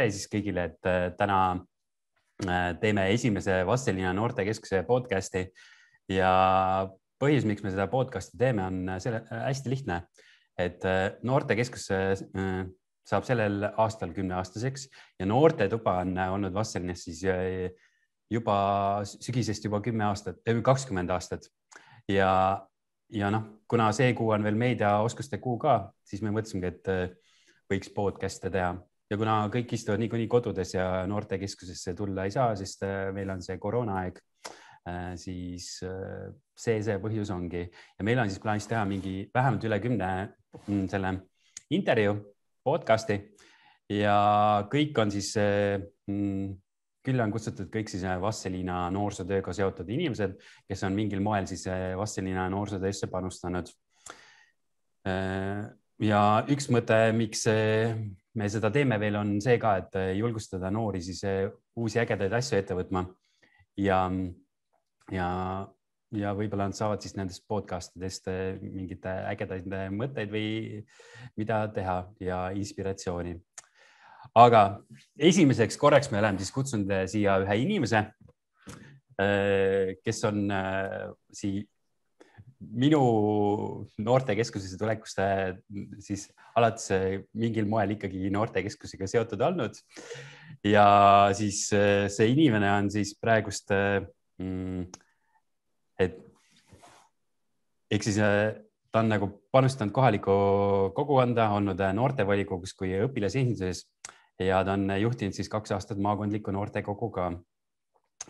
tere siis kõigile, et täna teeme esimese Vastseliina noortekeskuse podcasti. Ja põhjus, miks me seda podcasti teeme, on selle hästi lihtne, et noortekeskus saab sellel aastal kümneaastaseks ja noortetuba on olnud Vastseliinas siis juba sügisest juba kümme aastat, kakskümmend aastat. Ja, ja noh, kuna see kuu on veel meediaoskuste kuu ka, siis me mõtlesimegi, et võiks podcast'e teha ja kuna kõik istuvad niikuinii kodudes ja noortekeskusesse tulla ei saa, sest meil on see koroonaaeg, siis see, see põhjus ongi ja meil on siis plaanis teha mingi vähemalt üle kümne mm, selle intervjuu podcast'i ja kõik on siis mm, külla on kutsutud kõik siis Vasseliina noorsootööga seotud inimesed, kes on mingil moel siis Vasseliina noorsootöösse panustanud. ja üks mõte, miks me seda teeme veel, on see ka, et julgustada noori siis uusi ägedaid asju ette võtma. Ja, ja, ja võib-olla nad saavad siis nendest podcast idest mingeid ägedaid mõtteid või mida teha ja inspiratsiooni. Aga esimeseks korraks me oleme siis kutsunud äh, siia ühe inimese, äh, kes on äh, siia minu noortekeskusesse tulekust siis alates mingil moel ikkagi noortekeskusega seotud olnud. ja siis see inimene on siis praegust, mm, et ehk siis ta on nagu panustanud kohalikku kogukonda, olnud noortevolikogus kui õpilasesinduses ja ta on juhtinud siis kaks aastat maakondlikku noortekogu ka.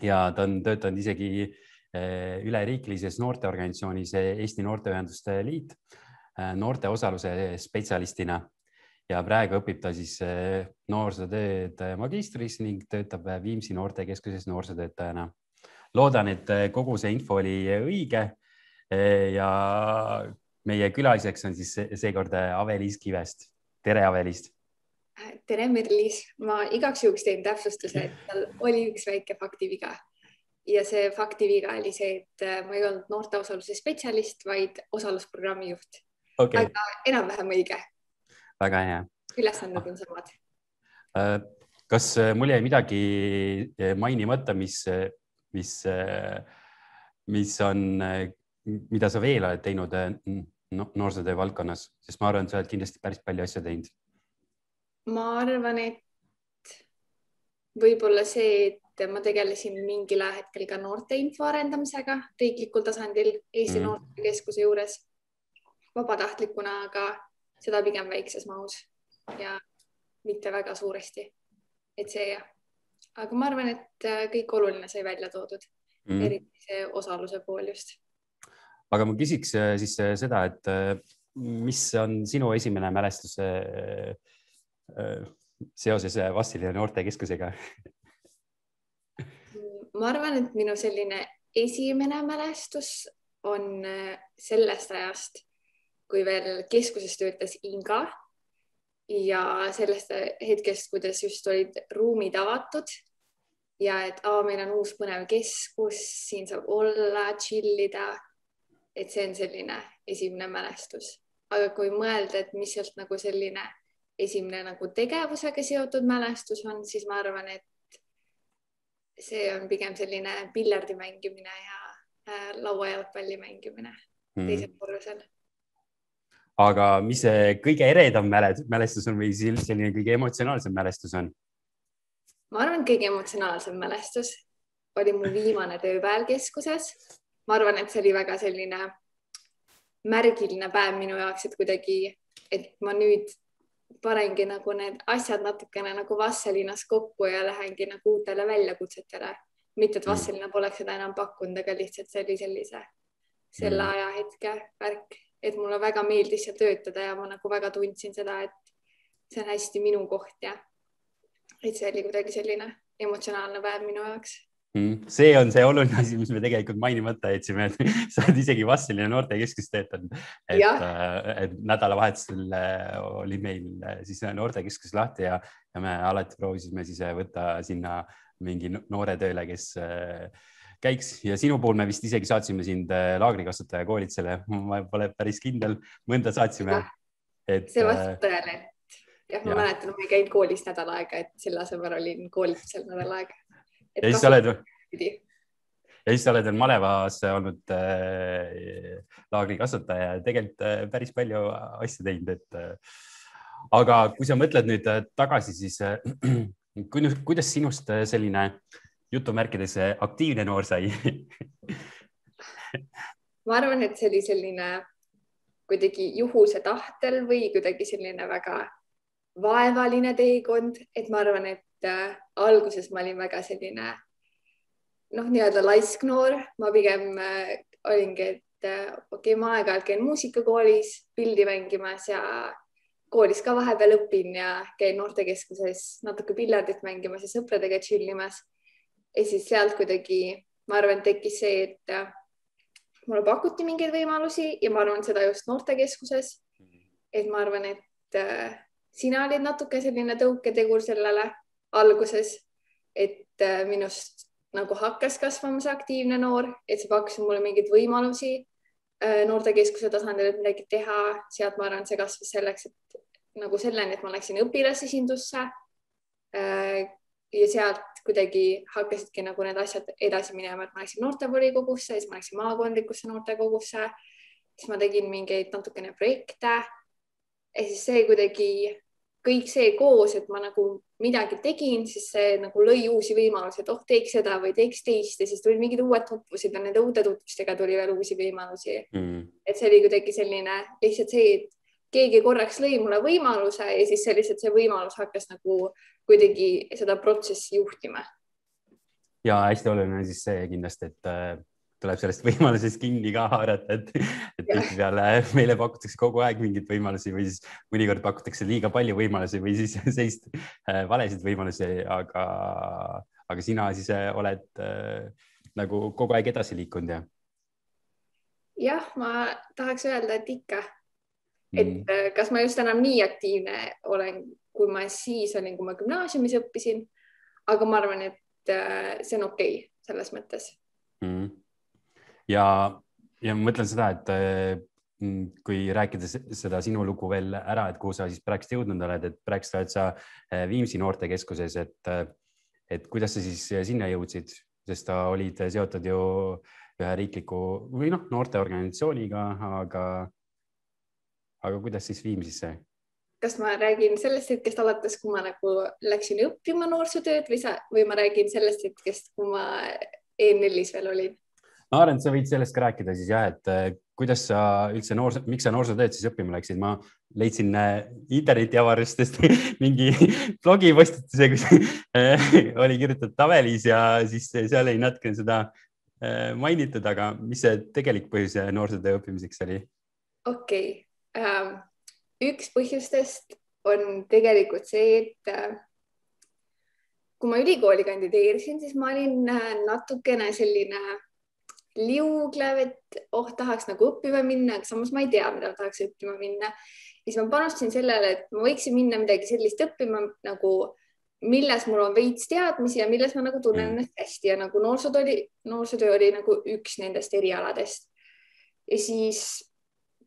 ja ta on töötanud isegi eh, üleriiklises noorteorganisatsioonis eh, Eesti Noorteühenduste Liit eh, noorte osaluse spetsialistina ja praegu õpib ta siis noorsootööd magistris ning töötab Viimsi noortekeskuses noorsootöötajana. loodan, et kogu see info oli õige. ja meie külaliseks on siis seekord Aveliis Kivest. tere, Aveliis tere, Merlis, ma igaks juhuks teen täpsustuse, et tal oli üks väike faktiviga ja see faktiviga oli see, et äh, ma ei olnud noorte osaluse spetsialist, vaid osalusprogrammi juht okay.. aga enam-vähem õige. väga hea. ülesanded on samad. Äh, kas äh, mul jäi midagi mainimata, mis, mis, mis on, mida sa veel oled teinud noorsootöö valdkonnas, sest ma arvan, et sa oled kindlasti päris palju asju teinud ma arvan, et võib-olla see, et ma tegelesin mingil hetkel ka noorte info arendamisega riiklikul tasandil Eesti mm. Noortekeskuse juures vabatahtlikuna, aga seda pigem väikses mahus ja mitte väga suuresti. et see jah, aga ma arvan, et äh, kõik oluline sai välja toodud mm., eriti see osaluse pool just. aga ma küsiks äh, siis äh, seda, et mis on sinu esimene mälestus seoses Vassilina noortekeskusega? ma arvan, et minu selline esimene mälestus on äh, sellest ajast, kui veel keskuses töötas Inga ja sellest hetkest, kuidas just olid ruumid avatud ja et aa, meil on uus põnev keskus, siin saab olla, chill ida. et see on selline esimene mälestus, aga kui mõelda, et mis sealt nagu selline esimene nagu tegevusega seotud mälestus on, siis ma arvan, et see on pigem selline piljardi mängimine ja äh, lauajalgpalli mängimine hmm. teisel korrusel. aga mis see kõige eredam mälestus on või selline kõige emotsionaalsem mälestus on? ma arvan, et kõige emotsionaalsem mälestus oli mu viimane tööpäev keskuses. ma arvan, et see oli väga selline märgiline päev minu jaoks, et kuidagi, et ma nüüd panengi nagu need asjad natukene nagu Vasselinas kokku ja lähengi nagu uutele väljakutsetele. mitte, et mm. Vasselina poleks seda enam pakkunud, aga lihtsalt see oli sellise, selle mm. ajahetke värk, et mulle väga meeldis seal töötada ja ma nagu väga tundsin seda, et see on hästi minu koht ja et see oli kuidagi selline emotsionaalne päev minu jaoks. See on see oluline asi, mis me tegelikult mainimata jätsime, et sa oled isegi Vastseliina noortekeskuses töötanud. et, äh, et nädalavahetusel äh, oli meil äh, siis noortekeskus lahti ja, ja me alati proovisime siis võtta sinna mingi noore tööle, kes käiks ja sinu puhul me vist isegi saatsime sind laagrikasvataja koolitusele, ma pole päris kindel, mõnda saatsime. et see vastab tõele, jah, ma mäletan, ma ei käinud koolis nädal aega, et selle asemel olin koolitusel nädal aega. Ja siis sa oled, ja siis sa oled veel malevas olnud äh, laagrikasvataja ja tegelikult äh, päris palju asju teinud, et äh, aga kui sa mõtled nüüd äh, tagasi, siis äh, kuidas sinust äh, selline jutumärkides aktiivne noor sai? Ma arvan, et see oli selline kuidagi juhuse tahtel või kuidagi selline väga vaevaline teekond, et ma arvan, et äh, alguses ma olin väga selline noh, nii-öelda laisk noor, ma pigem äh, olingi, et äh, okei okay,, ma aeg-ajalt käin muusikakoolis pildi mängimas ja koolis ka vahepeal õpin ja käin noortekeskuses natuke piljardit mängimas ja sõpradega chill imas. ja siis sealt kuidagi, ma arvan, tekkis see, et mulle pakuti mingeid võimalusi ja ma arvan seda just noortekeskuses. et ma arvan, et sina olid natuke selline tõuketegur sellele alguses, et äh, minust nagu hakkas kasvama see aktiivne noor, et sa pakkusid mulle mingeid võimalusi äh, noortekeskuse tasandil, et midagi teha, sealt ma arvan, see kasvas selleks, et nagu selleni, et ma läksin õpilasesindusse äh, ja sealt kuidagi hakkasidki nagu need asjad edasi minema, et ma läksin noortevolikogusse, siis ma läksin maakondlikusse noortekogusse, siis ma tegin mingeid natukene projekte. ja siis see kuidagi kõik see koos, et ma nagu midagi tegin, siis see nagu lõi uusi võimalusi, et oh, teeks seda või teeks teist ja siis tulid mingid uued tutvused ja nende uute tutvustega tuli veel uusi võimalusi mm.. et see oli kuidagi selline lihtsalt see, et keegi korraks lõi mulle võimaluse ja siis see lihtsalt see võimalus hakkas nagu kuidagi seda protsessi juhtima. ja hästi oluline on siis see kindlasti, et äh, tuleb sellest võimalusest kinni ka haarata, et, et tihtipeale meile pakutakse kogu aeg mingeid võimalusi või siis mõnikord pakutakse liiga palju võimalusi või siis sellist äh, valesid võimalusi, aga, aga sina siis äh, oled äh, nagu kogu aeg edasi liikunud ja? jah, ma tahaks öelda, et ikka. et mm. kas ma just enam nii aktiivne olen, kui ma siis olin, kui ma gümnaasiumis õppisin. aga ma arvan, et äh, see on okei okay, selles mõttes mm.. Ja, ja ma mõtlen seda, et äh, kui rääkida seda sinu lugu veel ära, et kuhu sa siis praegust jõudnud oled, et praegust oled sa äh, Viimsi noortekeskuses, et, et kuidas sa siis sinna jõudsid, sest sa olid seotud ju ühe riikliku või noh, noorteorganisatsiooniga, aga, aga kuidas siis Viimsisse kas ma räägin sellest hetkest alates, kui ma nagu läksin õppima noorsootööd või sa, või ma räägin sellest hetkest, kui ma ENL-is veel olin? Et sa võid sellest ka rääkida siis jah, et eh, kuidas sa üldse noorsoo, miks sa noorsootööd siis õppima läksid, ma leidsin eh, internetiavarustest mingi blogipostituse, kus eh, oli kirjutatud tabelis ja siis seal oli natukene seda mainitud, aga mis see tegelik põhjus noorsootöö õppimiseks oli? okei okay. um üks põhjustest on tegelikult see, et äh, kui ma ülikooli kandideerisin, siis ma olin äh, natukene selline liuglev, et oh, tahaks nagu õppima minna, aga samas ma ei tea, mida tahaks õppima minna. siis ma panustasin sellele, et ma võiksin minna midagi sellist õppima nagu, milles mul on veits teadmisi ja milles ma nagu tunnen mm. ennast hästi ja nagu noorsootöö oli, noorsootöö oli nagu üks nendest erialadest. ja siis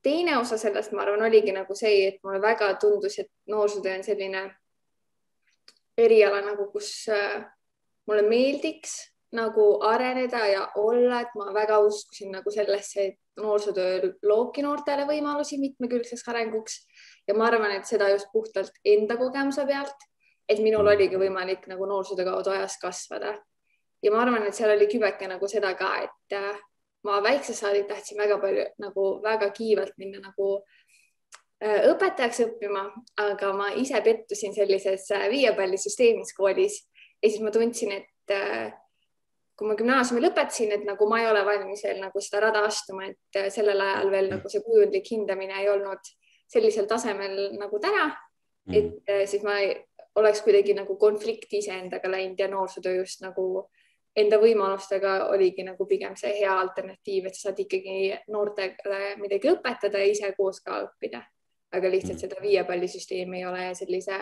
teine osa sellest, ma arvan, oligi nagu see, et mulle väga tundus, et noorsootöö on selline eriala nagu, kus äh, mulle meeldiks nagu areneda ja olla, et ma väga uskusin nagu sellesse, et noorsootöö loobki noortele võimalusi mitmekülgseks arenguks. Ja ma arvan, et seda just puhtalt enda kogemuse pealt, et minul oligi võimalik nagu noorsootöö kaudu ajas kasvada. ja ma arvan, et seal oli kübeke nagu seda ka, et äh, ma väiksest saadik tahtsin väga palju nagu väga kiivalt minna nagu äh, õpetajaks õppima, aga ma ise pettusin sellises äh, viiepallisüsteemis koolis. Ja siis ma tundsin, et kui ma gümnaasiumi lõpetasin, et nagu ma ei ole valmis veel nagu seda rada astuma, et sellel ajal veel nagu see kujundlik hindamine ei olnud sellisel tasemel nagu täna mm.. et siis ma ei, oleks kuidagi nagu konflikti iseendaga läinud ja noorsootöö just nagu äh, enda võimalustega oligi nagu pigem see hea alternatiiv, et sa saad ikkagi noortele midagi õpetada ja ise koos ka õppida. aga lihtsalt mm. seda viiepallisüsteemi ei ole ja sellise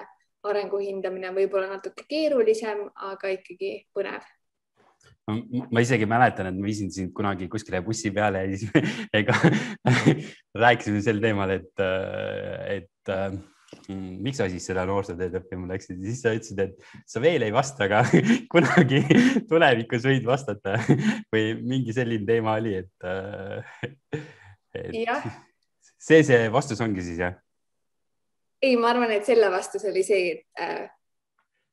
arengu hindamine võib-olla natuke keerulisem, aga ikkagi põnev ma isegi mäletan, et ma viisin sind kunagi kuskile bussi peale ja siis ega rääkisime sel teemal, et, et mm, miks sa siis seda noorsootööd õppima läksid ja siis sa ütlesid, et sa veel ei vasta, aga kunagi tulevikus võid vastata või mingi selline teema oli, et, äh, et. see, see vastus ongi siis jah? ei, ma arvan, et selle vastus oli see, et äh, äh,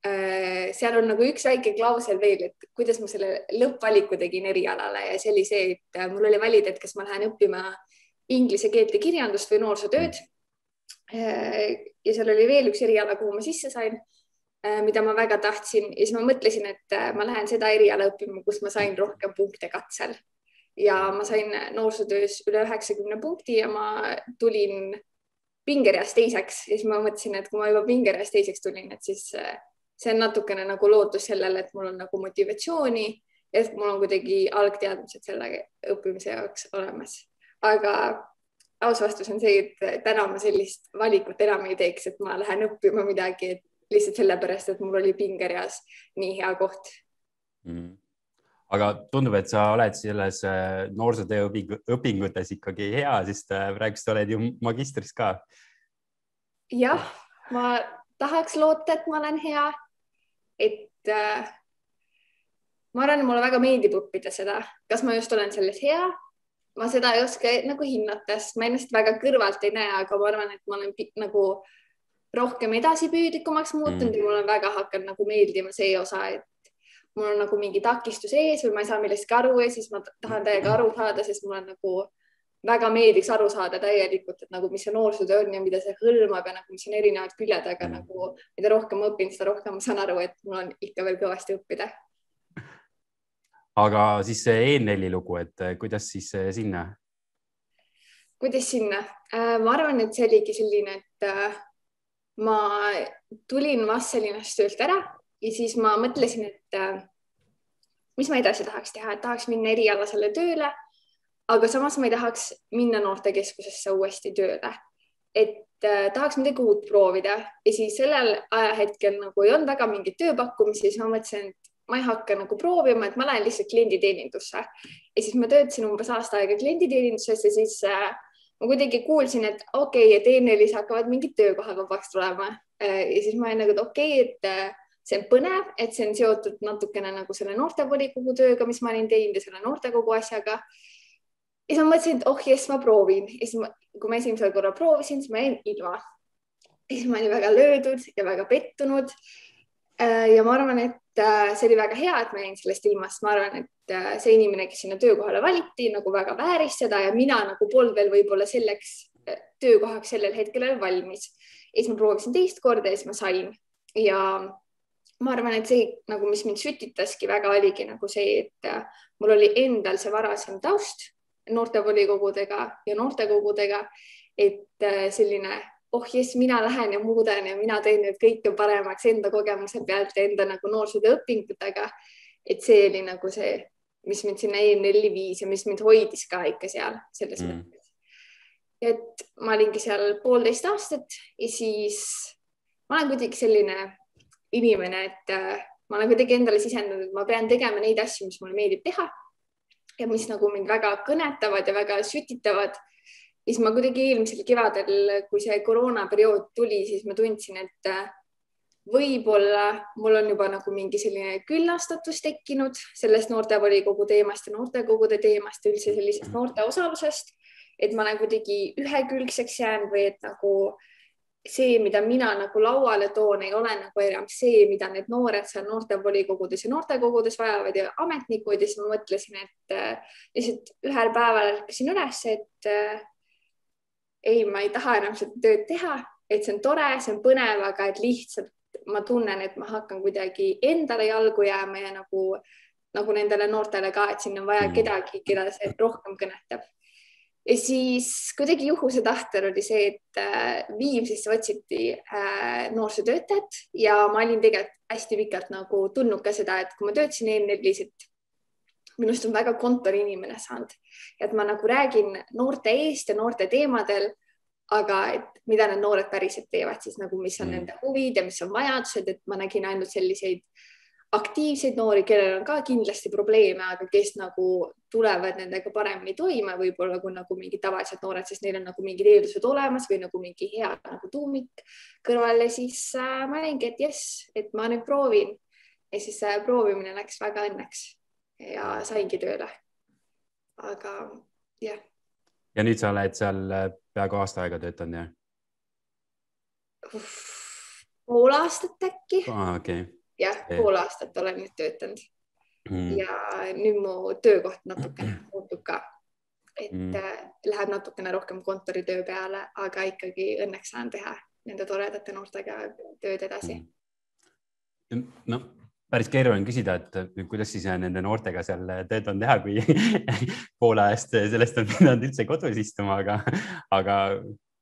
seal on nagu üks väike klausel veel, et kuidas ma selle lõppvaliku tegin erialale ja see oli see, et äh, mul oli valida, et kas ma lähen õppima inglise keelt ja kirjandust või noorsootööd. Äh,. ja seal oli veel üks eriala, kuhu ma sisse sain äh,, mida ma väga tahtsin. Ja siis ma mõtlesin, et äh, ma lähen seda eriala õppima, kus ma sain rohkem punkte katsel. Ja ma sain noorsootöös üle üheksakümne punkti ja ma tulin pingereas teiseks. Ja siis ma mõtlesin, et kui ma juba pingereas teiseks tulin, et siis äh, see on natukene nagu lootus sellele, et mul on nagu motivatsiooni et mul on kuidagi algteadmised selle õppimise jaoks olemas. aga aus vastus on see, et täna ma sellist valikut enam ei teeks, et ma lähen õppima midagi, lihtsalt sellepärast, et mul oli pingereas nii hea koht mm aga tundub, et sa oled selles äh, noorsootöö õpingutes ikkagi hea, sest äh, praegu sa oled ju magistris ka. jah, ma tahaks loota, et ma olen hea. Et äh, ma arvan, mulle väga meeldib õppida seda, kas ma just olen selles hea, ma seda ei oska nagu hinnata, sest ma ennast väga kõrvalt ei näe, aga ma arvan, et ma olen nagu rohkem edasipüüdlikumaks muutunud mm. ja mulle väga hakanud nagu meeldima see osa, et mul on nagu mingi takistus ees või ma ei saa millestki aru ja siis ma tahan täiega aru saada, sest mul on nagu väga meeldiks aru saada täielikult, et nagu, mis see noorsootöö on ja mida see hõlmab ja nagu, mis on erinevad küljed, aga mm. nagu mida rohkem ma õpin, seda rohkem ma saan aru, et mul on ikka veel kõvasti õppida. aga siis see E4 lugu, et eh, kuidas siis eh, sinna? kuidas sinna? Äh, ma arvan, et see oligi selline, et äh, ma tulin Vastselinnast töölt ära ja siis ma mõtlesin, et äh, mis ma edasi tahaks teha, et tahaks minna erialasele tööle, aga samas ma ei tahaks minna noortekeskusesse uuesti tööle, et äh, tahaks midagi uut proovida. Ja siis sellel ajahetkel nagu ei olnud väga mingeid tööpakkumisi, siis ma mõtlesin, et ma ei hakka nagu proovima, et ma lähen lihtsalt klienditeenindusse. Ja siis ma töötasin umbes aasta aega klienditeeninduses ja siis äh, ma kuidagi kuulsin, et okei okay,, et E4-s hakkavad mingid töökohad vabaks tulema. Äh, ja siis ma olin nagu, et okei okay,, et äh, see on põnev, et see on seotud natukene nagu selle noortevolikogu tööga, mis ma olin teinud ja selle noortekogu asjaga. Ja siis ma mõtlesin, et oh jess, ma proovin ja siis ma, kui ma esimesel korral proovisin, siis ma jäin ilma. ja siis ma olin väga löödud ja väga pettunud. Äh, ja ma arvan, et äh, see oli väga hea, et ma jäin sellest ilma, sest ma arvan, et äh, see inimene, kes sinna töökohale valiti, nagu väga vääris seda ja mina nagu polnud veel võib-olla selleks töökohaks sellel hetkel veel valmis. ja siis ma proovisin teist korda ja siis ma sain ja ma arvan, et see nagu, mis mind sütitaski väga, oligi nagu see, et mul oli endal see varasem taust noortevolikogudega ja noortekogudega, et äh, selline oh jess, mina lähen ja muudan ja mina teen nüüd kõike paremaks enda kogemuse pealt ja enda nagu noorsootöö õpingutega. et see oli nagu see, mis mind sinna ENL-i viis ja mis mind hoidis ka ikka seal selles mm. mõttes. et ma olingi seal poolteist aastat ja siis ma olen kuidagi selline inimene, et äh, ma olen kuidagi endale sisendanud, et ma pean tegema neid asju, mis mulle meeldib teha ja mis nagu mind väga kõnetavad ja väga sütitavad. siis ma kuidagi eelmisel kevadel, kui see koroonaperiood tuli, siis ma tundsin, et äh, võib-olla mul on juba nagu mingi selline küllastatus tekkinud sellest noortevolikogu teemast ja noortekogude teemast üldse sellisest noorte osalusest, et ma olen kuidagi ühekülgseks jäänud või et nagu äh, see, mida mina nagu lauale toon, ei ole nagu enam see, mida need noored seal noortevolikogudes ja noortekogudes vajavad ja ametnikud ja siis ma mõtlesin, et äh, lihtsalt ühel päeval ärkasin üles, et äh, ei, ma ei taha enam seda tööd teha, et see on tore, see on põnev, aga et lihtsalt ma tunnen, et ma hakkan kuidagi endale jalgu jääma ja nagu, nagu nendele noortele ka, et siin on vaja mm. kedagi, keda see rohkem kõnetab ja siis kuidagi juhuse tahtel oli see, et äh, Viimsisse otsiti äh, noorsootöötajat ja ma olin tegelikult hästi pikalt nagu tundnud ka seda, et kui ma töötasin ENL-is, et minust on väga kontoriinimene saanud, et ma nagu räägin noorte eest ja noorte teemadel, aga et mida need noored päriselt teevad siis nagu, mis on mm. nende huvid ja mis on vajadused, et ma nägin ainult selliseid aktiivseid noori, kellel on ka kindlasti probleeme, aga kes nagu tulevad nendega paremini toime, võib-olla kui nagu mingid tavalised noored, sest neil on nagu mingid eeldused olemas või nagu mingi hea nagu tuumik kõrval ja siis äh, ma olingi, et jess, et ma nüüd proovin ja siis äh, proovimine läks väga õnneks ja saingi tööle. aga jah. ja nüüd sa oled seal äh, peaaegu aasta aega töötanud, jah? pool aastat äkki ah,. Okay. Jah, pool aastat olen nüüd töötanud. Mm. ja nüüd mu töökoht natukene muutub ka, et mm. läheb natukene rohkem kontoritöö peale, aga ikkagi õnneks saan teha nende toredate noortega tööd edasi. Mm.. noh, päris keeruline küsida, et kuidas siis nende noortega seal tööd on teha, kui poole ajast sellest on pidanud üldse kodus istuma, aga, aga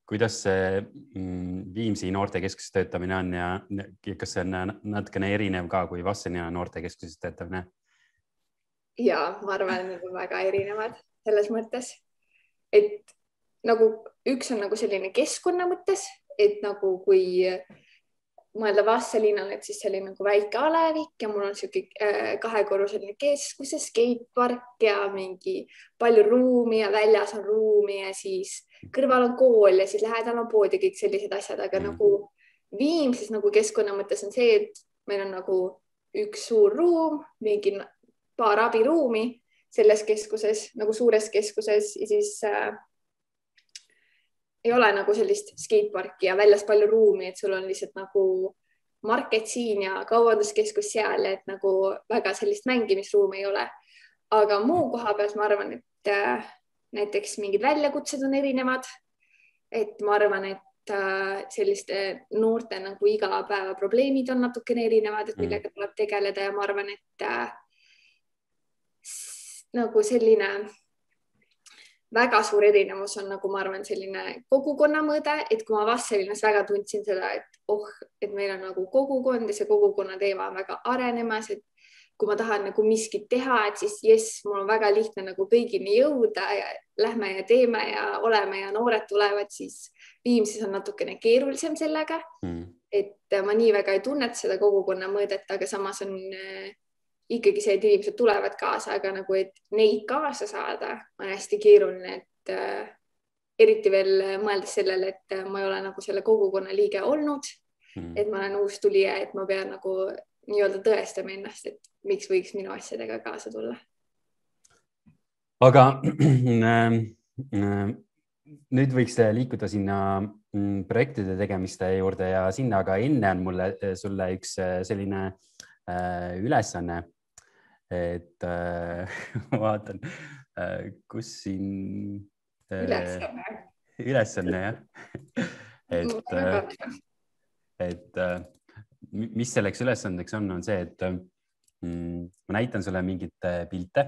kuidas see mm, Viimsi noortekeskuses töötamine on ja kas see on natukene erinev ka kui Vastseliina noortekeskuses töötamine? ja ma arvan, et need on väga erinevad selles mõttes, et nagu üks on nagu selline keskkonna mõttes, et nagu kui mõelda Vastseliinale, et siis see oli nagu väike alevik ja mul on niisugune äh, kahekorruseline keskus ja skatepark ja mingi palju ruumi ja väljas on ruumi ja siis kõrval on kool ja siis lähedal on pood ja kõik sellised asjad, aga mm. nagu Viimsis nagu keskkonna mõttes on see, et meil on nagu üks suur ruum, mingi paar abiruumi selles keskuses nagu suures keskuses ja siis äh, ei ole nagu sellist skateparki ja väljas palju ruumi, et sul on lihtsalt nagu market siin ja kaubanduskeskus seal, et nagu väga sellist mängimisruumi ei ole. aga muu koha pealt ma arvan, et äh, näiteks mingid väljakutsed on erinevad. et ma arvan, et äh, selliste noorte nagu igapäevaprobleemid on natukene erinevad, et mm. millega tuleb tegeleda ja ma arvan, et äh, nagu selline väga suur erinevus on nagu ma arvan, selline kogukonna mõõde, et kui ma Vastseliinas väga tundsin seda, et oh, et meil on nagu kogukond ja see kogukonna teema on väga arenemas, et kui ma tahan nagu miskit teha, et siis jess, mul on väga lihtne nagu kõigini jõuda ja lähme ja teeme ja oleme ja noored tulevad, siis Viimsis on natukene keerulisem sellega. Mm.. et ma nii väga ei tunneta seda kogukonna mõõdet, aga samas on äh, ikkagi see, et inimesed tulevad kaasa, aga nagu, et neid kaasa saada on hästi keeruline, et äh, eriti veel mõeldes sellele, et ma ei ole nagu selle kogukonna liige olnud. Mm., et ma olen uus tulija, et ma pean nagu nii-öelda tõestama ennast, et miks võiks minu asjadega kaasa tulla. aga äh, äh, nüüd võiks liikuda sinna mm, projektide tegemiste juurde ja sinna, aga enne on mulle sulle üks äh, selline äh, ülesanne. et äh, vaatan äh,, kus siin äh,. ülesanne. ülesanne jah et, äh, et äh, mis selleks ülesandeks on, on see, et mm, ma näitan sulle mingeid äh, pilte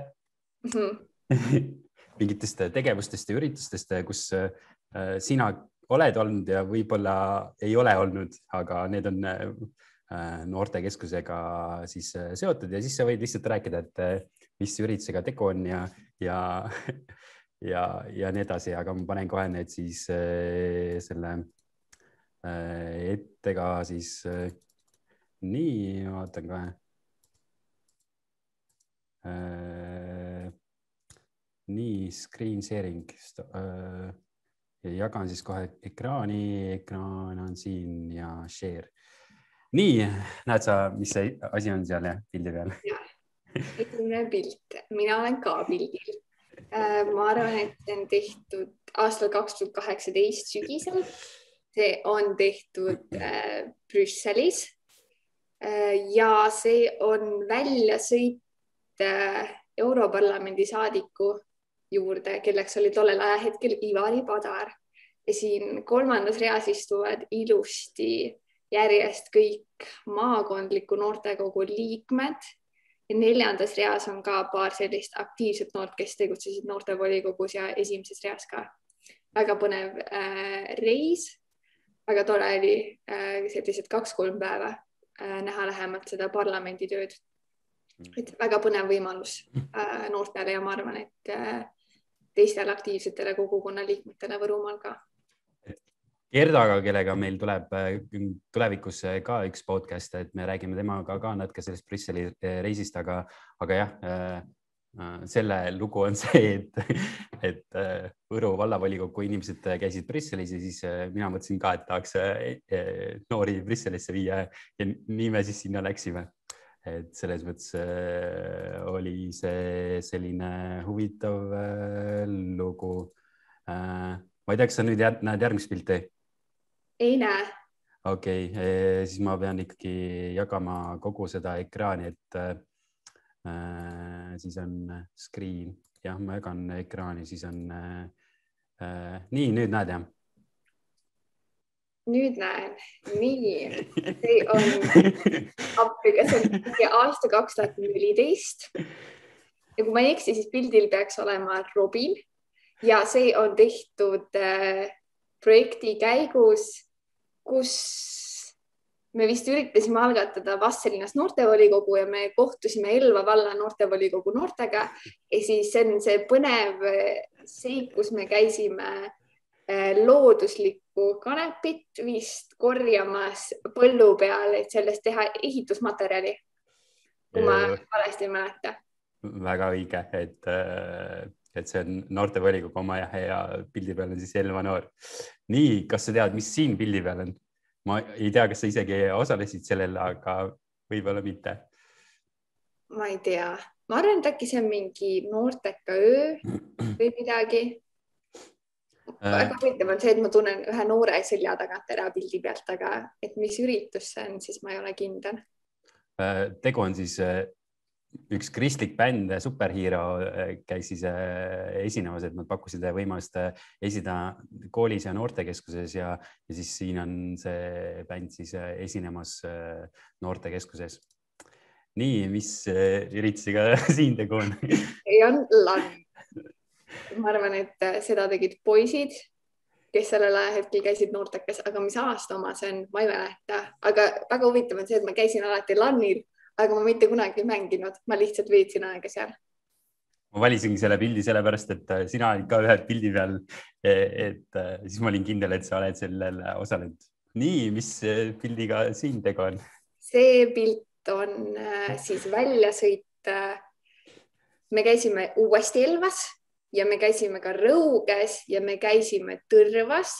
mm -hmm. mingitest tegevustest ja üritustest, kus äh, sina oled olnud ja võib-olla ei ole olnud, aga need on äh, noortekeskusega siis seotud ja siis sa võid lihtsalt rääkida, et mis üritusega tegu on ja, ja, ja, ja nii edasi, aga ma panen kohe need siis selle ette ka siis nii, vaatan kohe äh,. nii, screen sharing äh,. jagan siis kohe ekraani, ekraan on siin ja share. nii, näed sa, mis see asi on seal pildi peal? esimene pilt, mina olen ka pildil äh,. ma arvan, et see on tehtud aastal kaks tuhat kaheksateist sügisel. see on tehtud äh, Brüsselis ja see on väljasõit äh, Europarlamendi saadiku juurde, kelleks oli tollel ajahetkel Ivari Padar. Ja siin kolmandas reas istuvad ilusti järjest kõik maakondliku noortekogu liikmed. Ja neljandas reas on ka paar sellist aktiivset noort, kes tegutsesid noortevolikogus ja esimeses reas ka. väga põnev äh, reis, väga tore oli äh, sellised kaks-kolm päeva. Äh, näha lähemalt seda parlamendi tööd. Mm. et väga põnev võimalus äh, noortele ja ma arvan, et äh, teistele aktiivsetele kogukonna liikmetele Võrumaal ka. Gerdaga, kellega meil tuleb tulevikus ka üks podcast, et me räägime temaga ka natuke sellest Brüsseli reisist, aga, aga jah Äh, selle lugu on see, et, et äh, Võru vallavolikogu inimesed käisid Brüsselis ja siis äh, mina mõtlesin ka, et tahaks noori Brüsselisse viia ja nii me siis sinna läksime. et selles mõttes oli see selline huvitav lugu. ma ei tea, kas sa nüüd näed järgmist pilti? ei näe. okei okay,, siis ma pean ikkagi jagama kogu seda ekraani, et Äh, siis on äh, screen, jah, ma jagan ekraani, siis on äh, äh,. nii, nüüd näed jah? nüüd näen, nii, see on appiga, see on aasta kaks tuhat neliteist. ja kui ma ei eksi, siis pildil peaks olema Robin ja see on tehtud äh, projekti käigus, kus me vist üritasime algatada Vastselinas noortevolikogu ja me kohtusime Elva valla noortevolikogu noortega ja siis see on see põnev seik, kus me käisime eh, looduslikku kanepit vist korjamas põllu peal, et sellest teha ehitusmaterjali. kui ma valesti ei mäleta. väga õige, et, eh, et see on noortevolikogu oma ja, ja pildi peal on siis Elva noor. nii, kas sa tead, mis siin pildi peal on? Ma ei tea, kas sa isegi osalesid sellel, aga võib-olla mitte. ma ei tea, ma arvan, et äkki see on mingi noorteka öö või midagi. Väga huvitav on see, et ma tunnen ühe noore selja tagant ära pildi pealt, aga et mis üritus see on, siis ma ei ole kindel. Äh, tegu on siis äh, üks kristlik bänd, Superhero äh, käis siis äh, esinemas, et nad pakkusid võimalust äh, esineda koolis ja noortekeskuses ja, ja siis siin on see bänd siis esinemas noortekeskuses. nii, mis üritusega siin tegu on? ei on LAN. ma arvan, et seda tegid poisid, kes sellel ajahetkel käisid noortekas, aga mis aasta oma see on, ma ei mäleta, aga väga huvitav on see, et ma käisin alati LAN-il aga ma mitte kunagi ei mänginud, ma lihtsalt veetsin aega seal. ma valisingi selle pildi sellepärast, et äh, sina olid ka ühe pildi peal. E, et äh, siis ma olin kindel, et sa oled sellel osalenud. nii, mis äh, pildiga siin tegu on? see pilt on siis väljasõit. me käisime uuesti Elvas ja me käisime ka Rõuges ja me käisime Tõrvas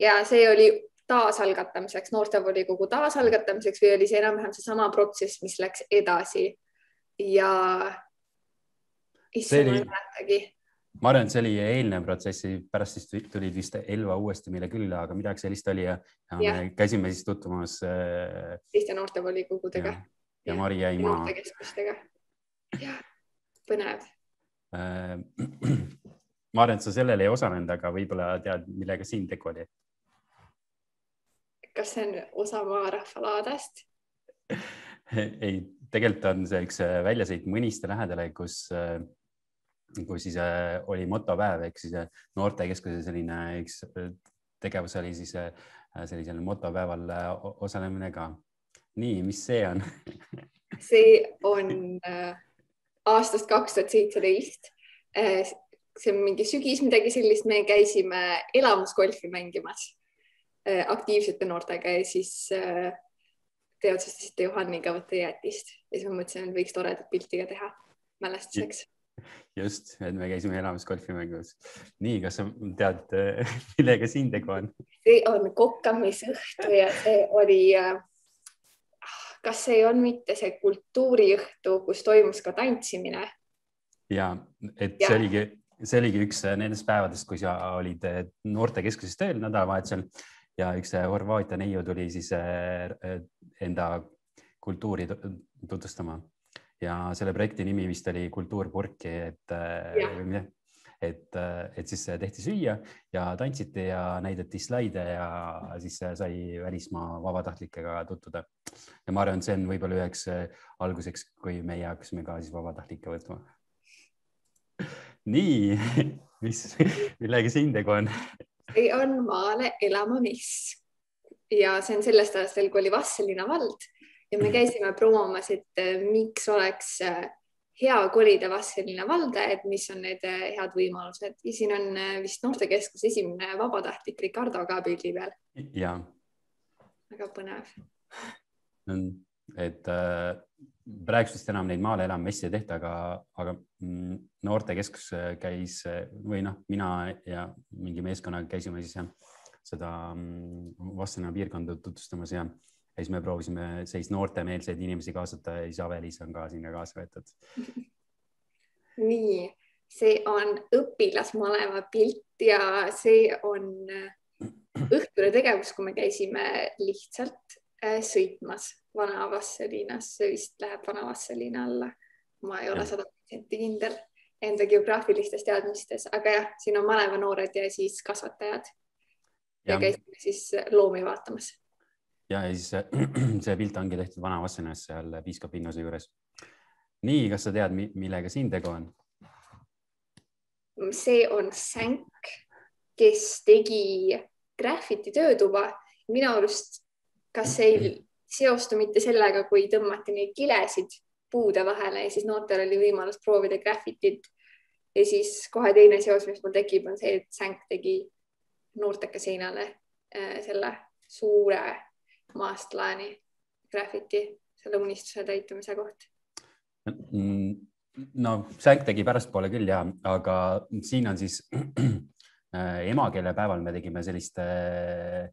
ja see oli taasalgatamiseks, noortevolikogu taasalgatamiseks või oli see enam-vähem seesama protsess, mis läks edasi ja. issand, ma ei mäletagi. ma arvan, et see oli eelnev protsess, pärast siis tulid vist Elva uuesti meile külla, aga midagi sellist oli ja, ja, ja. me käisime siis tutvumas äh.... teiste noortevolikogudega. ja, ja Mari jäi maha. noortekeskustega. jah, põnev äh, ma arvan, et sa sellel ei osalenud, aga võib-olla tead, millega siin tegu oli kas see on osa maarahva laadest? ei, tegelikult on see üks äh, väljasõit Mõniste lähedale, kus, äh, kus siis äh, oli motopäev ehk siis noortekeskuse selline üks tegevus oli siis sellisel motopäeval osalemine ka. nii, mis see on see on aastast kaks tuhat seitseteist. see on mingi sügis, midagi sellist, me käisime elamusgolfi mängimas aktiivsete noortega ja siis äh, te otsustasite Johanniga võtta jäätist ja siis ma mõtlesin, et võiks toredat pilti ka teha mälestuseks. just, et me käisime elamas golfi mängimas. nii, kas sa tead, äh, millega siin tegu on? see on kokkamisõhtu ja see oli, kas see ei olnud mitte see kultuuriõhtu, kus toimus ka tantsimine? ja, et ja. see oligi, see oligi üks nendest päevadest, kui sa olid noortekeskuses tööl nädalavahetusel ja üks Horvaatia neiu tuli siis äh, äh, enda kultuuri tutvustama ja selle projekti nimi vist oli Kultuur purki, et äh, et, et siis tehti süüa ja tantsiti ja näidati slaide ja siis sai välismaa vabatahtlikega tutvuda. ja ma arvan, et see on võib-olla üheks alguseks, kui meie hakkasime ka siis vabatahtlikke võtma. nii, mis, millega siin tegu on? Või on maale elama miss. ja see on sellest ajast veel, kui oli Vastseliina vald ja me käisime promomas, et äh, miks oleks äh, hea kolida Vastseliina valda, et mis on need äh, head võimalused ja siin on vist noortekeskuse esimene vabatahtlik Ricardo ka pildi peal. ja. väga põnev. Et äh, praegust vist enam neid maale elav messi ei tehta, aga, aga mm, noortekeskus käis või noh, mina ja mingi meeskonnaga käisime siis seda mm, Vastseliina piirkonda tutvustamas ja ja siis me proovisime sellist noortemeelseid inimesi kaasata ja Isabelis on ka sinna kaasa võetud. nii, see on õpilasmaleva pilt ja see on õhtune tegevus, kui me käisime lihtsalt äh, sõitmas Vana-Vastseliinas, see vist läheb Vana-Vastseliina alla. ma ei ole sada protsenti kindel enda geograafilistes teadmistes, aga jah, siin on malevanoored ja siis kasvatajad. ja käisime siis loomi vaatamas ja siis see pilt ongi tehtud Vana-Vastselinas seal piiskop Innuse juures. nii, kas sa tead, millega siin tegu on? see on Sänk, kes tegi graffiti töötuba. minu arust, kas ei seostu mitte sellega, kui tõmmati neid kilesid puude vahele ja siis noortel oli võimalus proovida graffitit. ja siis kohe teine seos, mis mul tekib, on see, et Sänk tegi noorteka seinale äh, selle suure maast laeni graffiti selle unistuse täitumise koht? no Sänk tegi pärastpoole küll ja, aga siin on siis emakeelepäeval me tegime sellist äh,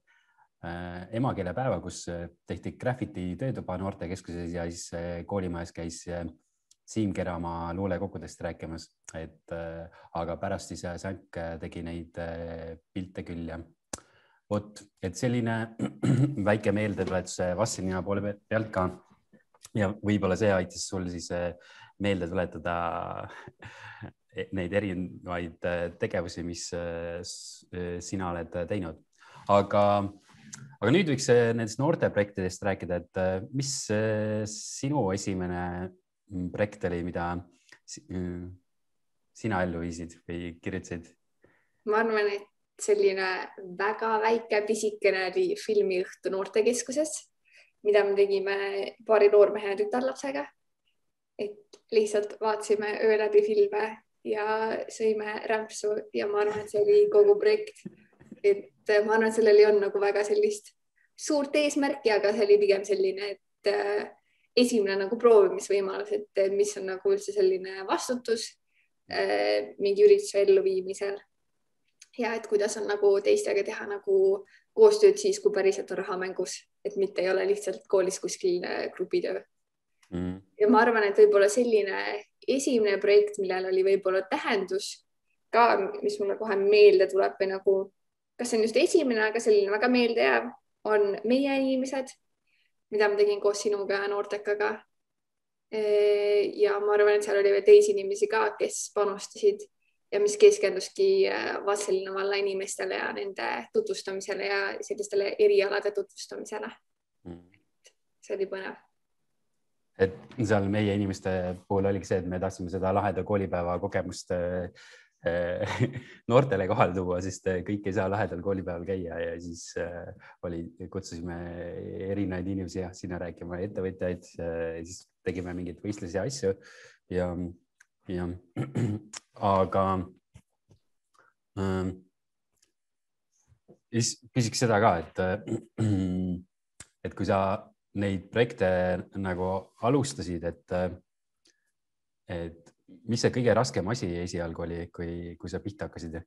emakeelepäeva, kus tehti graffiti töötuba noortekeskuses ja siis äh, koolimajas käis äh, Siim Keramaa luulekokkudest rääkimas, et äh, aga pärast siis Sänk tegi neid äh, pilte küll ja vot, et selline väike meeldetuletus Vassilina poole pealt ka. ja võib-olla see aitas sul siis meelde tuletada neid erinevaid tegevusi, mis sina oled teinud, aga, aga nüüd võiks nendest noorteprojektidest rääkida, et mis sinu esimene projekt oli, mida sina ellu viisid või kirjutasid? ma arvan, et selline väga väike pisikene oli filmiõhtu noortekeskuses, mida me tegime paari noormehe tütarlapsega. et lihtsalt vaatasime öö läbi filme ja sõime rämpsu ja ma arvan, et see oli kogu projekt. et ma arvan, et sellel ei olnud nagu väga sellist suurt eesmärki, aga see oli pigem selline, et äh, esimene nagu proovimisvõimalus, et mis on nagu üldse selline vastutus äh, mingi ürituse elluviimisel. Ja et kuidas on nagu teistega teha nagu koostööd siis, kui päriselt on raha mängus, et mitte ei ole lihtsalt koolis kuskil äh, grupitöö. Mm.. ja ma arvan, et võib-olla selline esimene projekt, millel oli võib-olla tähendus ka, mis mulle kohe meelde tuleb või nagu, kas see on just esimene, aga selline väga meeldejääv, on Meie inimesed, mida ma tegin koos sinuga ja noortekaga. ja ma arvan, et seal oli veel teisi inimesi ka, kes panustasid ja mis keskenduski äh, Vastseliina valla inimestele ja nende tutvustamisele ja sellistele erialade tutvustamisele mm.. see oli põnev. et seal meie inimeste puhul oligi see, et me tahtsime seda laheda koolipäeva kogemust äh, noortele kohale tuua, sest kõik ei saa lahedal koolipäeval käia ja siis äh, oli, kutsusime erinevaid inimesi jah, sinna rääkima, ettevõtjaid, siis tegime mingeid võistlusi ja asju. Ja jah, aga ähm, siis küsiks seda ka, et, äh, et kui sa neid projekte nagu alustasid, et, et mis see kõige raskem asi esialgu oli, kui, kui sa pihta hakkasid?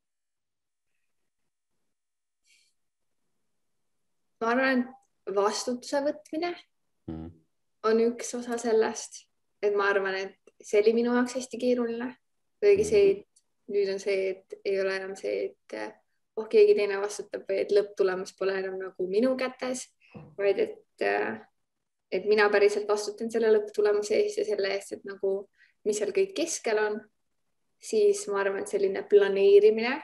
ma arvan, et vastutuse võtmine mm. on üks osa sellest, et ma arvan, et see oli minu jaoks hästi keeruline. kuigi see, et nüüd on see, et ei ole enam see, et oh, keegi teine vastutab või et lõpptulemus pole enam nagu minu kätes, vaid et, et mina päriselt vastutan selle lõpptulemuse eest ja selle eest, et nagu, mis seal kõik keskel on, siis ma arvan, selline planeerimine,